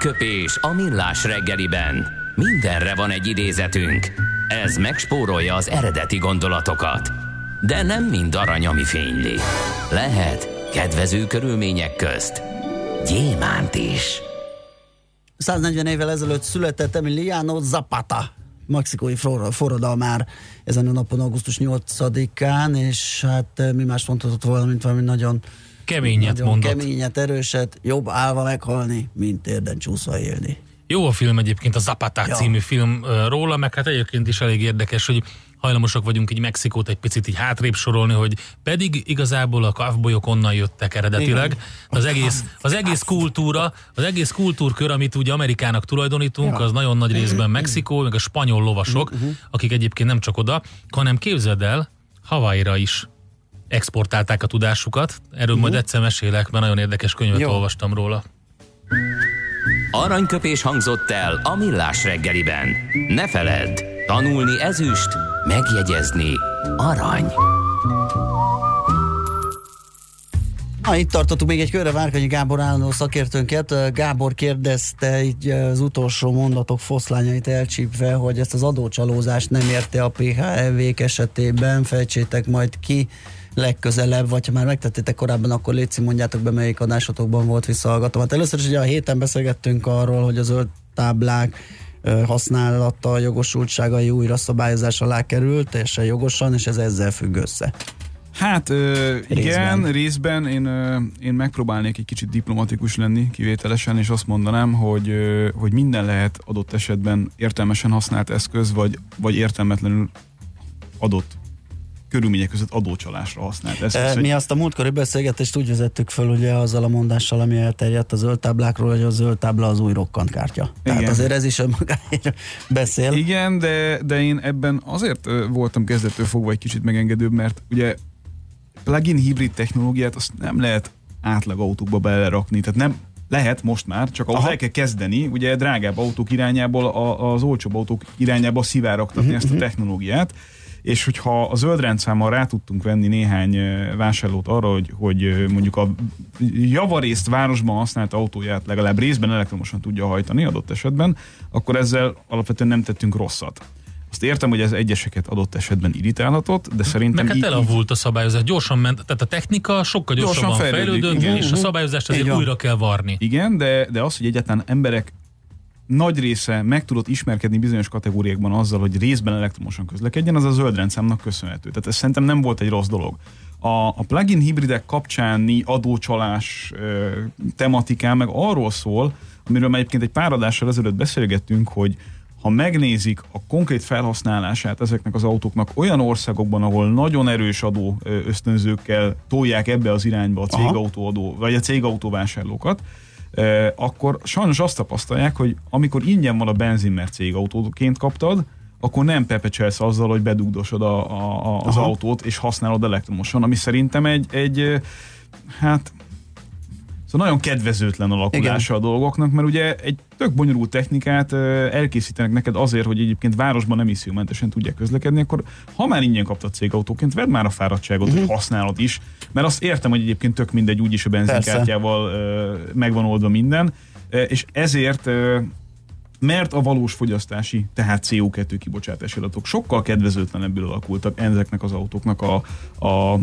Aranyköpés a millás reggeliben. Mindenre van egy idézetünk. Ez megspórolja az eredeti gondolatokat. De nem mind arany, ami fényli. Lehet kedvező körülmények közt gyémánt is. 140 évvel ezelőtt született Emiliano Zapata, mexikói forradalmár ezen a napon, augusztus 8-án, és hát eh, mi más mondhatott volna, mint valami nagyon Keményet Nagyon mondott. Keményet, erőset, jobb állva meghalni, mint térden csúszva élni. Jó a film egyébként, a Zapata ja. című film róla, meg hát egyébként is elég érdekes, hogy hajlamosak vagyunk így Mexikót egy picit így hátrébb sorolni, hogy pedig igazából a kavbolyok onnan jöttek eredetileg. Az egész, az egész kultúra, az egész kultúrkör, amit ugye Amerikának tulajdonítunk, az nagyon nagy részben Mexikó, meg a spanyol lovasok, uh-huh. akik egyébként nem csak oda, hanem képzeld el, Hawaii-ra is exportálták a tudásukat. Erről uh-huh. majd egyszer mesélek, mert nagyon érdekes könyvet Jó. olvastam róla. Aranyköpés hangzott el a millás reggeliben. Ne feledd, tanulni ezüst, megjegyezni arany. Ha itt tartottuk még egy körre Várkanyi Gábor állandó szakértőnket. Gábor kérdezte így az utolsó mondatok foszlányait elcsípve, hogy ezt az adócsalózást nem érte a PHEV esetében. Fejtsétek majd ki legközelebb, vagy ha már megtettétek korábban, akkor létszik, mondjátok be, melyik adásotokban volt visszahallgatom. Hát először is ugye a héten beszélgettünk arról, hogy a zöld táblák használata, jogosultságai újra szabályozás alá került, teljesen jogosan, és ez ezzel függ össze. Hát ö, igen, részben, én, ö, én megpróbálnék egy kicsit diplomatikus lenni kivételesen, és azt mondanám, hogy, ö, hogy minden lehet adott esetben értelmesen használt eszköz, vagy, vagy értelmetlenül adott körülmények között adócsalásra használt eszköz. E, mi azt a múltkori beszélgetést úgy vezettük föl, ugye azzal a mondással, ami elterjedt a zöld táblákról, hogy a zöld tábla az új rokkant kártya. Tehát Igen. azért ez is önmagáért beszél. Igen, de, de én ebben azért voltam kezdettől fogva egy kicsit megengedőbb, mert ugye plugin hibrid technológiát azt nem lehet átlag autókba belerakni. Tehát nem lehet most már, csak ahhoz el kell kezdeni, ugye drágább autók irányából, a, az olcsóbb autók irányába szivárogtatni uh-huh, ezt a mhm. technológiát és hogyha a zöld rendszámmal rá tudtunk venni néhány vásárlót arra, hogy, hogy mondjuk a javarészt városban használt autóját legalább részben elektromosan tudja hajtani adott esetben, akkor ezzel alapvetően nem tettünk rosszat. Azt értem, hogy ez egyeseket adott esetben irritálhatott, de szerintem... Meg hát elavult a szabályozás, gyorsan ment, tehát a technika sokkal gyorsabban gyorsan fejlődött, igen. és a szabályozást azért igen. újra kell varni. Igen, de, de az, hogy egyáltalán emberek nagy része meg tudott ismerkedni bizonyos kategóriákban azzal, hogy részben elektromosan közlekedjen, az a zöld rendszámnak köszönhető. Tehát ez szerintem nem volt egy rossz dolog. A, a plug-in hibridek kapcsáni adócsalás ö, tematikán meg arról szól, amiről már egyébként egy pár adással ezelőtt beszélgettünk, hogy ha megnézik a konkrét felhasználását ezeknek az autóknak olyan országokban, ahol nagyon erős adó ösztönzőkkel tolják ebbe az irányba a cégautóadó, vagy a cégautóvásárlókat, akkor sajnos azt tapasztalják, hogy amikor ingyen van a benzin, mert cégautóként kaptad, akkor nem pepecselsz azzal, hogy bedugdosod a, a, az Aha. autót, és használod elektromosan, ami szerintem egy, egy hát Szóval nagyon kedvezőtlen alakulása Igen. a dolgoknak, mert ugye egy tök bonyolult technikát elkészítenek neked azért, hogy egyébként városban nem emissziómentesen tudják közlekedni, akkor ha már ingyen kaptad cégautóként, vedd már a fáradtságot, uh-huh. hogy használod is, mert azt értem, hogy egyébként tök mindegy, úgyis a benzinkártyával megvan oldva minden, és ezért mert a valós fogyasztási, tehát CO2 kibocsátási adatok sokkal kedvezőtlenebbül alakultak ezeknek az autóknak a, a,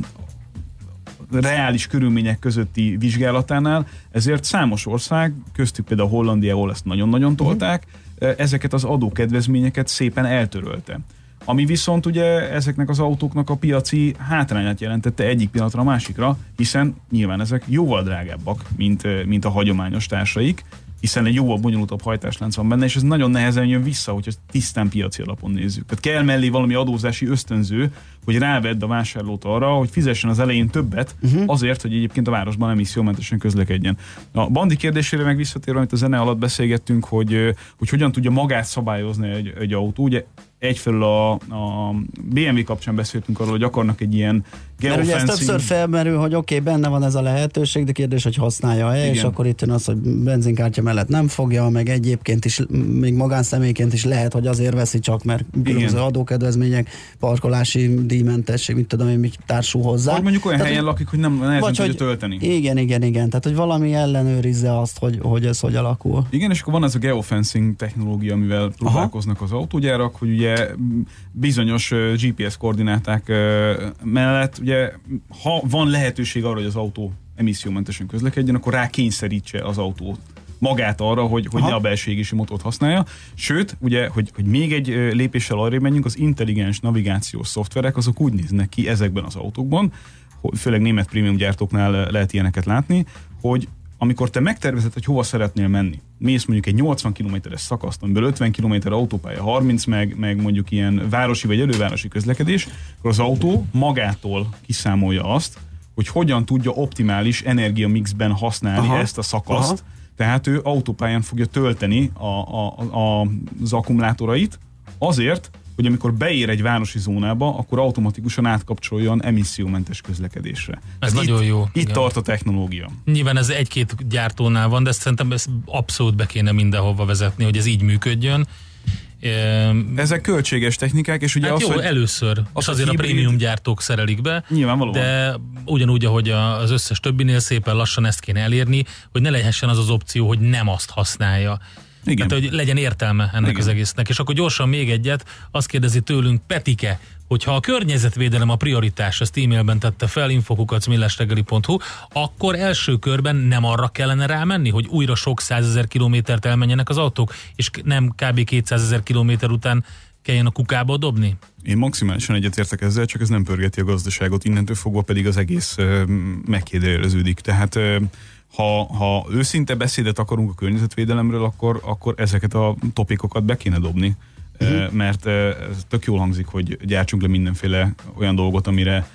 reális körülmények közötti vizsgálatánál, ezért számos ország, köztük például Hollandia, ahol ezt nagyon-nagyon mhm. tolták, uh-huh. ezeket az adókedvezményeket szépen eltörölte. Ami viszont ugye ezeknek az autóknak a piaci hátrányát jelentette egyik pillanatra a másikra, hiszen nyilván ezek jóval drágábbak, mint, mint a hagyományos társaik, hiszen egy jóval bonyolultabb hajtáslánc van benne, és ez nagyon nehezen jön vissza, hogyha tisztán piaci alapon nézzük. Tehát kell mellé valami adózási ösztönző, hogy rávedd a vásárlót arra, hogy fizessen az elején többet, uh-huh. azért, hogy egyébként a városban emissziómentesen közlekedjen. A bandi kérdésére meg visszatérve, amit a zene alatt beszélgettünk, hogy, hogy hogyan tudja magát szabályozni egy, egy autó. Ugye egyfelől a, a BMW kapcsán beszéltünk arról, hogy akarnak egy ilyen mert ugye ez többször felmerül, hogy oké, okay, benne van ez a lehetőség, de kérdés, hogy használja-e, és akkor itt jön az, hogy benzinkártya mellett nem fogja, meg egyébként is, még magánszemélyként is lehet, hogy azért veszi csak, mert különböző adókedvezmények, parkolási díjmentesség, mit tudom én, mit társul hozzá. Vagy mondjuk olyan Tehát, helyen lakik, hogy nem nehezen vagy, tudja tölteni. Igen, igen, igen. Tehát, hogy valami ellenőrizze azt, hogy, hogy ez hogy alakul. Igen, és akkor van ez a geofencing technológia, amivel próbálkoznak az autógyárak, hogy ugye bizonyos GPS koordináták mellett ugye ha van lehetőség arra, hogy az autó emissziómentesen közlekedjen, akkor rá kényszerítse az autót magát arra, hogy, hogy ne a belső égési motort használja. Sőt, ugye, hogy, hogy még egy lépéssel arra menjünk, az intelligens navigációs szoftverek azok úgy néznek ki ezekben az autókban, főleg német prémium gyártóknál lehet ilyeneket látni, hogy amikor te megtervezed, hogy hova szeretnél menni, mész mondjuk egy 80 km-es szakaszt, amiből 50 km autópálya, 30 meg, meg mondjuk ilyen városi vagy elővárosi közlekedés, akkor az autó magától kiszámolja azt, hogy hogyan tudja optimális energiamixben használni aha, ezt a szakaszt. Aha. Tehát ő autópályán fogja tölteni a, a, a, az akkumulátorait azért, hogy amikor beér egy városi zónába, akkor automatikusan átkapcsoljon emissziómentes közlekedésre. Ez itt, nagyon jó. Itt igen. tart a technológia. Nyilván ez egy-két gyártónál van, de ezt szerintem ezt abszolút be kéne mindenhova vezetni, hogy ez így működjön. Ezek költséges technikák, és ugye hát az, jó, hogy először, az és azért a, a prémium gyártók szerelik be, Nyilvánvalóan. de ugyanúgy, ahogy az összes többinél szépen lassan ezt kéne elérni, hogy ne lehessen az az opció, hogy nem azt használja. Igen. Tehát, hogy legyen értelme ennek Igen. az egésznek. És akkor gyorsan még egyet, azt kérdezi tőlünk Petike, hogyha a környezetvédelem a prioritás, ezt e-mailben tette fel, infokukacmillestegeli.hu, akkor első körben nem arra kellene rámenni, hogy újra sok százezer kilométert elmenjenek az autók, és nem kb. 200 ezer kilométer után kelljen a kukába dobni? Én maximálisan egyetértek ezzel, csak ez nem pörgeti a gazdaságot, innentől fogva pedig az egész megkérdőjeleződik. Tehát ha, ha őszinte beszédet akarunk a környezetvédelemről, akkor, akkor ezeket a topikokat be kéne dobni. Uh-huh. Mert ez tök jól hangzik, hogy gyártsunk le mindenféle olyan dolgot, amire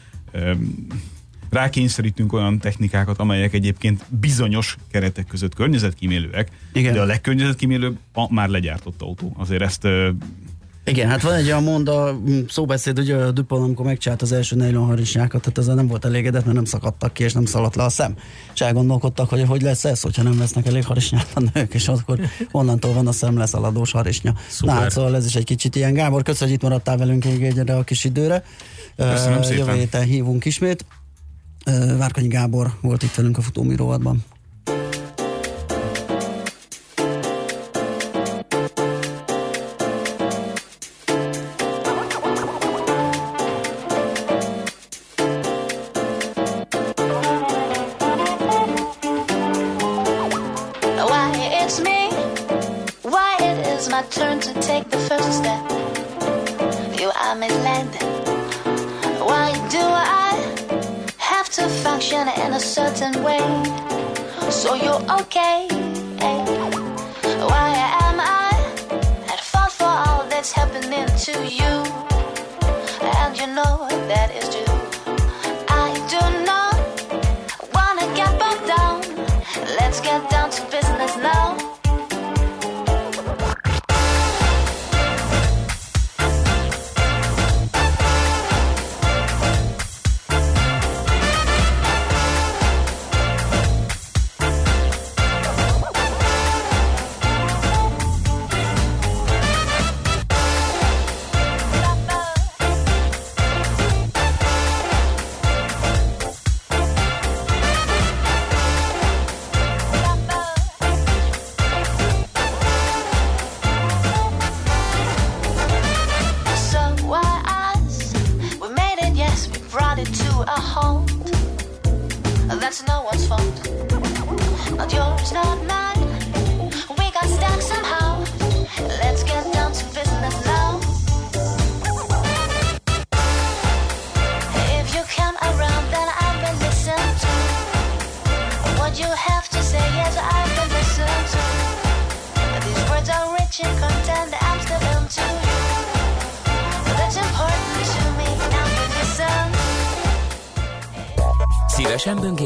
rákényszerítünk olyan technikákat, amelyek egyébként bizonyos keretek között környezetkímélőek, Igen. de a legkörnyezetkímélőbb a már legyártott autó. Azért ezt Igen, hát van egy olyan monda, szóbeszéd, ugye a Dupont, amikor megcsinált az első nylonharisnyákat, tehát ezzel nem volt elégedett, mert nem szakadtak ki, és nem szaladt le a szem. És elgondolkodtak, hogy hogy lesz ez, hogyha nem vesznek elég harisnyát a nők, és akkor onnantól van a szem leszaladós harisnya. Szuper. Na hát szóval ez is egy kicsit ilyen. Gábor, köszönjük, hogy itt maradtál velünk egyre a kis időre. Köszönöm uh, szépen. Jövő héten hívunk ismét. Uh, Várkanyi Gábor volt itt velünk a. Szívesen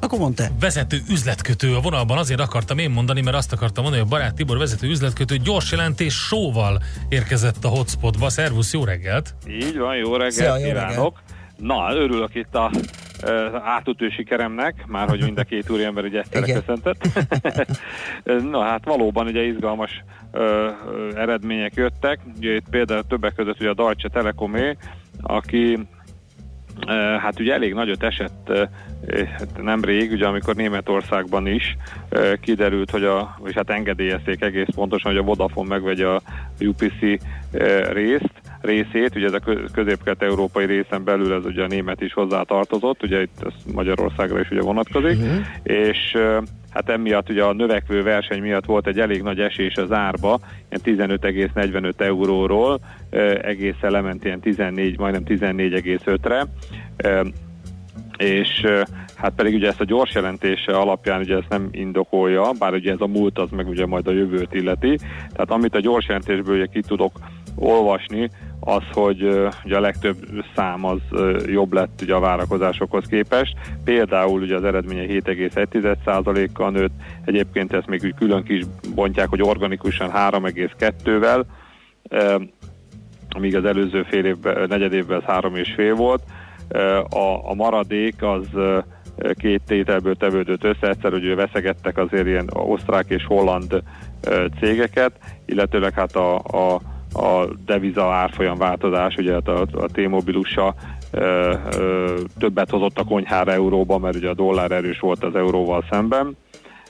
Akkor mondta. Vezető üzletkötő a vonalban, azért akartam én mondani, mert azt akartam mondani, hogy a barát Tibor vezető üzletkötő gyors jelentés sóval érkezett a hotspotba. Szervusz, jó reggelt! Így van, jó reggelt Szia, kívánok! Na, örülök itt a átütő sikeremnek, már hogy mind a két úriember ugye ezt köszöntött. Na hát valóban ugye izgalmas ö, eredmények jöttek. Ugye itt például többek között ugye a Deutsche Telekomé, aki Hát ugye elég nagyot esett hát nemrég, ugye amikor Németországban is kiderült, hogy a, és hát engedélyezték egész pontosan, hogy a Vodafone megvegye a UPC részt, részét, ugye ez a közép-kelet-európai részen belül ez ugye a német is hozzá tartozott, ugye itt ez Magyarországra is ugye vonatkozik, uh-huh. és hát emiatt ugye a növekvő verseny miatt volt egy elég nagy esés az árba, ilyen 15,45 euróról egészen lement ilyen 14, majdnem 14,5-re, és hát pedig ugye ezt a gyors jelentése alapján ugye ezt nem indokolja, bár ugye ez a múlt az meg ugye majd a jövőt illeti, tehát amit a gyors jelentésből ugye ki tudok olvasni, az, hogy ugye a legtöbb szám az jobb lett ugye a várakozásokhoz képest. Például ugye az eredménye 7,1%-kal nőtt, egyébként ezt még úgy külön kis bontják, hogy organikusan 3,2-vel, míg az előző fél évben, negyed évben ez 3,5 volt. A, a maradék az két tételből tevődött össze, egyszer, hogy veszegettek azért ilyen osztrák és holland cégeket, illetőleg hát a, a a deviza árfolyam változás, ugye hát a, a T-mobilusa ö, ö, többet hozott a konyhára euróba, mert ugye a dollár erős volt az euróval szemben.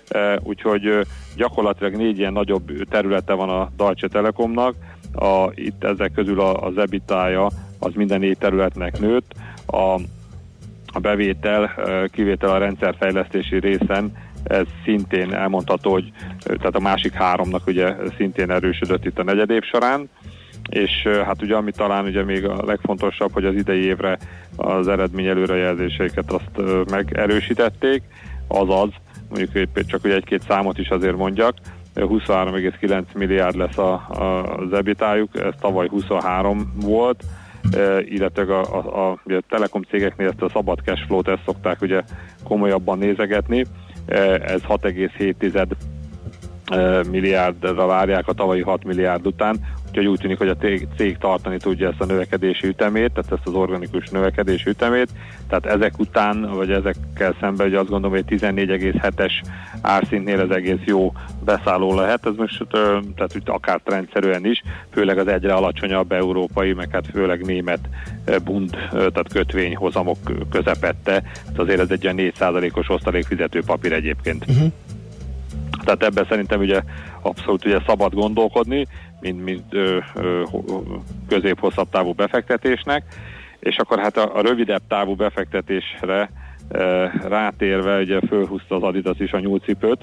E, úgyhogy gyakorlatilag négy ilyen nagyobb területe van a Deutsche Telekomnak, a, itt ezek közül a, az EBITDA-ja az minden négy területnek nőtt, a, a bevétel, kivétel a rendszerfejlesztési részen ez szintén elmondható, hogy tehát a másik háromnak ugye szintén erősödött itt a negyed során. és hát ugye ami talán ugye még a legfontosabb, hogy az idei évre az eredmény előrejelzéseiket azt megerősítették, azaz, mondjuk csak egy-két számot is azért mondjak, 23,9 milliárd lesz a, a, az ebitájuk, ez tavaly 23 volt, illetve a, a, a, a telekom cégeknél ezt a szabad cash flow-t ezt szokták ugye komolyabban nézegetni, ez 6,7 milliárdra várják a tavalyi 6 milliárd után, úgyhogy úgy tűnik, hogy a cég tartani tudja ezt a növekedési ütemét, tehát ezt az organikus növekedési ütemét, tehát ezek után, vagy ezekkel szemben, hogy azt gondolom, hogy 14,7-es árszintnél ez egész jó beszálló lehet, ez most tehát úgy akár rendszerűen is, főleg az egyre alacsonyabb európai, meg hát főleg német bund, tehát kötvényhozamok közepette, tehát azért ez egy olyan 4%-os osztalékfizető papír egyébként. Uh-huh. Tehát ebben szerintem ugye abszolút ugye szabad gondolkodni, mint, mint ö, közép-hosszabb távú befektetésnek, és akkor hát a, a rövidebb távú befektetésre ö, rátérve ugye fölhúzta az Adidas is a nyúlcipőt,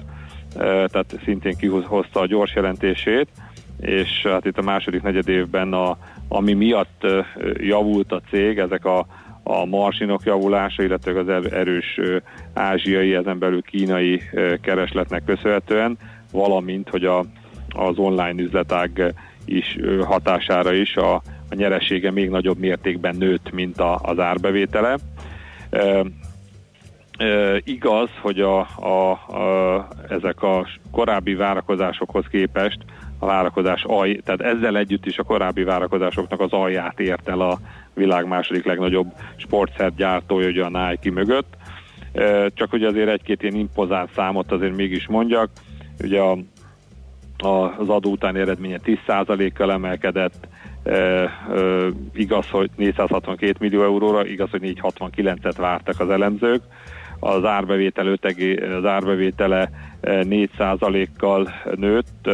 ö, tehát szintén kihozta a gyors jelentését, és hát itt a második negyed évben a, ami miatt javult a cég, ezek a a marsinok javulása, illetve az er-, erős ázsiai, ezen belül kínai keresletnek köszönhetően, valamint, hogy a, az online üzletág is hatására is a, a nyeresége még nagyobb mértékben nőtt, mint a, az árbevétele. E, e, igaz, hogy a, a, a, ezek a korábbi várakozásokhoz képest a várakozás aj, tehát ezzel együtt is a korábbi várakozásoknak az alját ért el a világ második legnagyobb sportszergyártója, ugye a Nike mögött. Csak hogy azért egy-két ilyen impozáns számot azért mégis mondjak. Ugye a, az adó utáni eredménye 10%-kal emelkedett, e, e, igaz, hogy 462 millió euróra, igaz, hogy 469-et vártak az elemzők, az árbevétel ötegi, az árbevétele 4%-kal nőtt,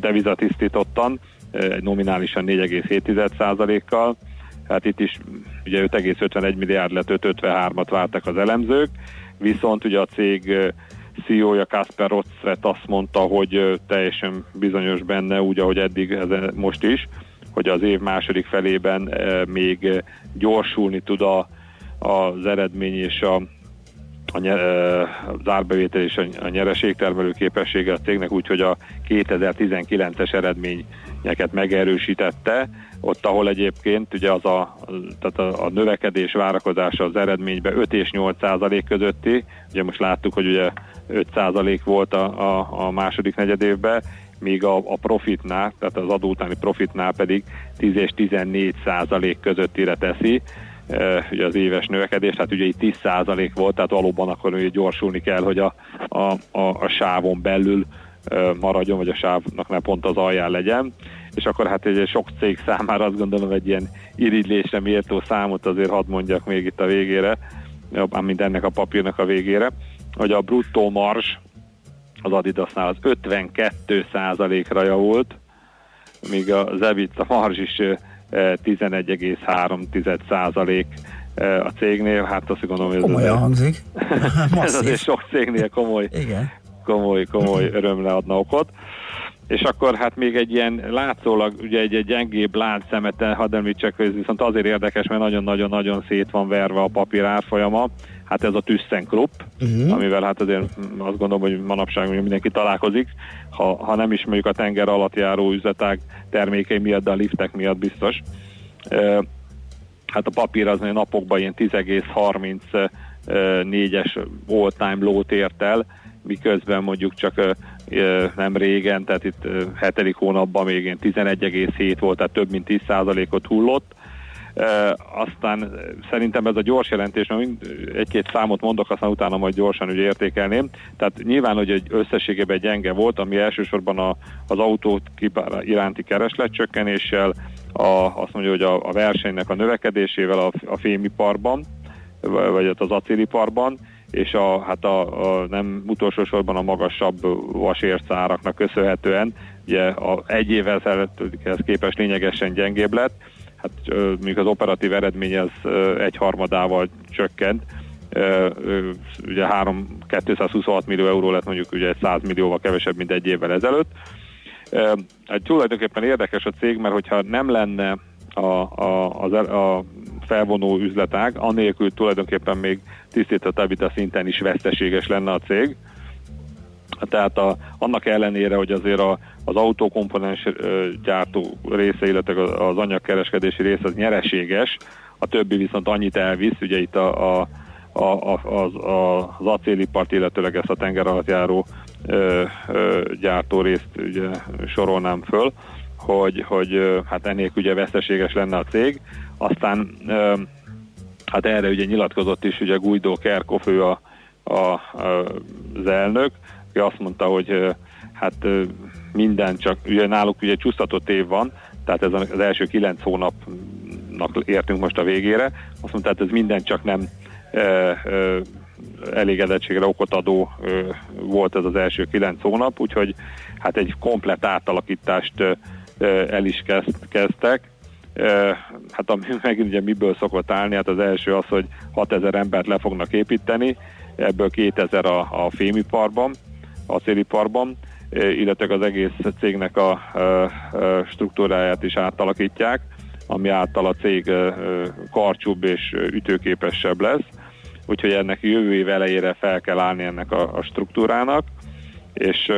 devizatisztítottan, egy nominálisan 4,7%-kal. Hát itt is ugye 5,51 milliárd lett, 5,53-at vártak az elemzők, viszont ugye a cég CEO-ja Kasper Rotzret azt mondta, hogy teljesen bizonyos benne, úgy, ahogy eddig ez most is, hogy az év második felében még gyorsulni tud a, az eredmény és a, a nyer, az árbevétel és a nyereségtermelő képessége a cégnek, úgyhogy a 2019-es eredményeket megerősítette, ott, ahol egyébként ugye az a, tehát a, a növekedés várakozása az eredményben 5 és 8 százalék közötti, ugye most láttuk, hogy ugye 5 százalék volt a, a, a második negyedévben, míg a, a profitnál, tehát az adó utáni profitnál pedig 10 és 14 százalék közöttire teszi, ugye az éves növekedés, tehát ugye itt 10% volt, tehát valóban akkor ugye gyorsulni kell, hogy a, a, a, a sávon belül maradjon, vagy a sávnak ne pont az alján legyen, és akkor hát egy sok cég számára azt gondolom egy ilyen irigylésre méltó számot azért hadd mondjak még itt a végére, mint ennek a papírnak a végére, hogy a bruttó mars az Adidasnál az 52 ra javult, míg az EBITDA marzs is 11,3 százalék a cégnél, hát azt gondolom, hogy ez Komolyan hangzik. ez azért sok cégnél komoly, Igen. komoly, komoly örömre adna okot. És akkor hát még egy ilyen látszólag ugye egy, egy gyengébb láncszemete, hadd említsek, ez viszont azért érdekes, mert nagyon-nagyon-nagyon szét van verve a papír árfolyama, hát ez a ThyssenKrupp, uh-huh. amivel hát azért azt gondolom, hogy manapság mindenki találkozik, ha, ha nem is mondjuk a tenger alatt járó üzletág termékei miatt, de a liftek miatt biztos. Hát a papír az napokban ilyen 10,34-es all-time low-t ért el, miközben mondjuk csak nem régen, tehát itt hetedik hónapban még ilyen 11,7 volt, tehát több mint 10%-ot hullott. Aztán szerintem ez a gyors jelentés, egy-két számot mondok, aztán utána majd gyorsan ugye értékelném. Tehát nyilván, hogy egy összességében gyenge volt, ami elsősorban a, az autót iránti keresletcsökkenéssel, a, azt mondja, hogy a, a versenynek a növekedésével a, a fémiparban, vagy az acéliparban, és a, hát a, a, nem utolsó sorban a magasabb vasércáraknak köszönhetően, ugye a, egy évvel ezelőtthez képest lényegesen gyengébb lett, hát mondjuk az operatív eredmény az egy harmadával csökkent, ugye 3, 226 millió euró lett mondjuk ugye 100 millióval kevesebb, mint egy évvel ezelőtt, Hát tulajdonképpen érdekes a cég, mert hogyha nem lenne a, a, a, a felvonó üzletág, anélkül tulajdonképpen még tisztított EBITDA szinten is veszteséges lenne a cég. Tehát a, annak ellenére, hogy azért a, az autókomponens gyártó része, illetve az anyagkereskedési része az nyereséges, a többi viszont annyit elvisz, ugye itt a, a, a, a, az, a, az acélipart, illetőleg ezt a tenger alatt járó ö, ö, gyártó részt ugye sorolnám föl, hogy, hogy hát ennél ugye veszteséges lenne a cég. Aztán ö, hát erre ugye nyilatkozott is ugye Guido Kerkhoff, ő a, a, az elnök, aki azt mondta, hogy hát minden csak, ugye náluk ugye csúsztatott év van, tehát ez az első kilenc hónapnak értünk most a végére, azt mondta, tehát ez minden csak nem e, e, elégedettségre okot adó e, volt ez az első kilenc hónap, úgyhogy hát egy komplet átalakítást e, el is kezd, kezdtek. Hát ami megint ugye miből szokott állni, hát az első az, hogy 6000 embert le fognak építeni, ebből 2000 a, a fémiparban, a széliparban, illetve az egész cégnek a struktúráját is átalakítják, ami által a cég karcsúbb és ütőképesebb lesz. Úgyhogy ennek jövő év elejére fel kell állni ennek a, a struktúrának, és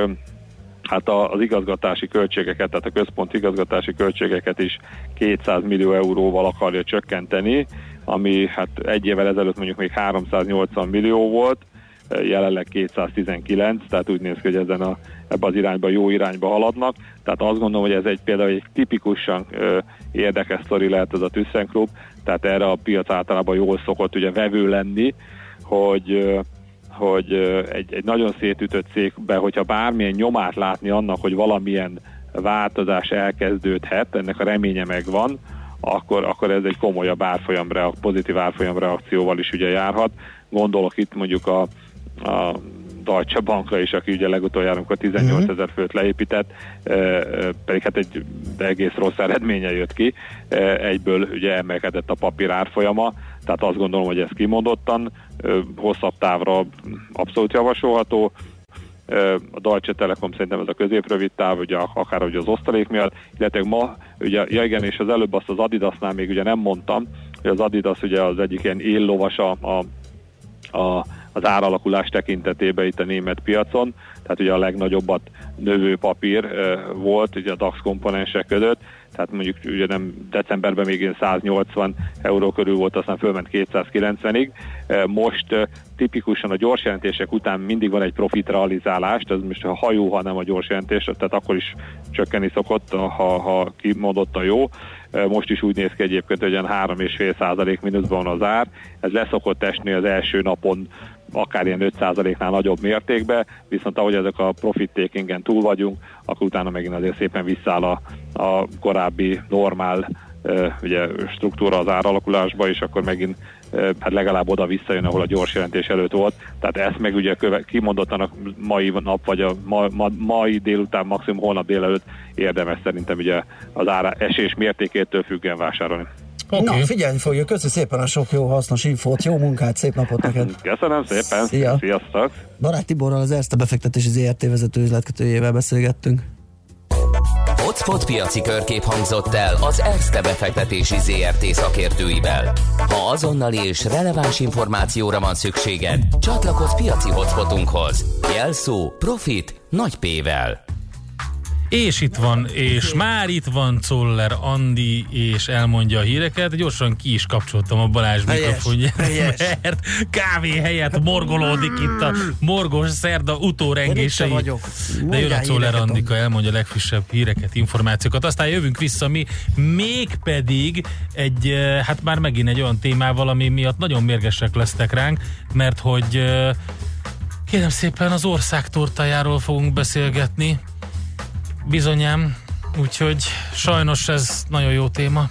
hát az igazgatási költségeket, tehát a központi igazgatási költségeket is 200 millió euróval akarja csökkenteni, ami hát egy évvel ezelőtt mondjuk még 380 millió volt, jelenleg 219, tehát úgy néz ki, hogy ezen a, ebbe az irányba, jó irányba haladnak. Tehát azt gondolom, hogy ez egy például egy tipikusan ö, érdekes sztori lehet ez a ThyssenKrupp, tehát erre a piac általában jól szokott ugye vevő lenni, hogy ö, hogy egy, egy nagyon szétütött cégbe, hogyha bármilyen nyomát látni annak, hogy valamilyen változás elkezdődhet, ennek a reménye megvan, akkor, akkor ez egy komolyabb árfolyam, pozitív árfolyam reakcióval is ugye járhat. Gondolok itt mondjuk a, a Deutsche Bankra is, aki ugye legutoljára, amikor 18 mhm. ezer főt leépített, pedig hát egy egész rossz eredménye jött ki, egyből ugye emelkedett a papír árfolyama, tehát azt gondolom, hogy ez kimondottan, hosszabb távra abszolút javasolható, a Deutsche Telekom szerintem ez a középrövid táv, ugye akár ugye az osztalék miatt, illetve ma, ugye, ja igen, és az előbb azt az Adidasnál még ugye nem mondtam, hogy az Adidas ugye az egyik ilyen éllovasa a, a az áralakulás tekintetében itt a német piacon, tehát ugye a legnagyobbat növő papír volt ugye a DAX komponensek között, tehát mondjuk ugye nem decemberben még 180 euró körül volt, aztán fölment 290-ig. Most tipikusan a gyors jelentések után mindig van egy profit realizálás, ez most a hajó, ha nem a gyors jelentés, tehát akkor is csökkenni szokott, ha, ha a jó. Most is úgy néz ki egyébként, hogy olyan 3,5 százalék mínuszban van az ár. Ez leszokott esni az első napon akár ilyen 5%-nál nagyobb mértékben, viszont ahogy ezek a profit takingen túl vagyunk, akkor utána megint azért szépen visszáll a, a korábbi normál ugye struktúra az áralakulásba, és akkor megint hát legalább oda visszajön, ahol a gyors jelentés előtt volt. Tehát ezt meg ugye köve, kimondottan a mai nap, vagy a ma, ma, mai délután, maximum holnap délelőtt érdemes szerintem ugye az ára esés mértékétől függően vásárolni. Okay. Na, figyelni fogjuk. Köszi szépen a sok jó, hasznos infót, jó munkát, szép napot neked. Köszönöm szépen. Szia. Sziasztok. Barát Tiborral, az Erste befektetési ZRT vezető üzletkötőjével beszélgettünk. Hotspot piaci körkép hangzott el az Erste befektetési ZRT szakértőivel. Ha azonnali és releváns információra van szükséged, csatlakozz piaci hotspotunkhoz. Jelszó Profit nagy P-vel. És itt van, és már itt van Czoller Andi, és elmondja a híreket. Gyorsan ki is kapcsoltam a Balázs mikrofonját, mert kávé helyett morgolódik itt a morgos szerda utórengései. vagyok. De jön a Czoller Andika, elmondja a legfrissebb híreket, információkat. Aztán jövünk vissza mi, mégpedig egy, eh, hát már megint egy olyan témával, ami miatt nagyon mérgesek lesztek ránk, mert hogy eh, kérem szépen az ország tortájáról fogunk beszélgetni, Bizonyám, úgyhogy sajnos ez nagyon jó téma.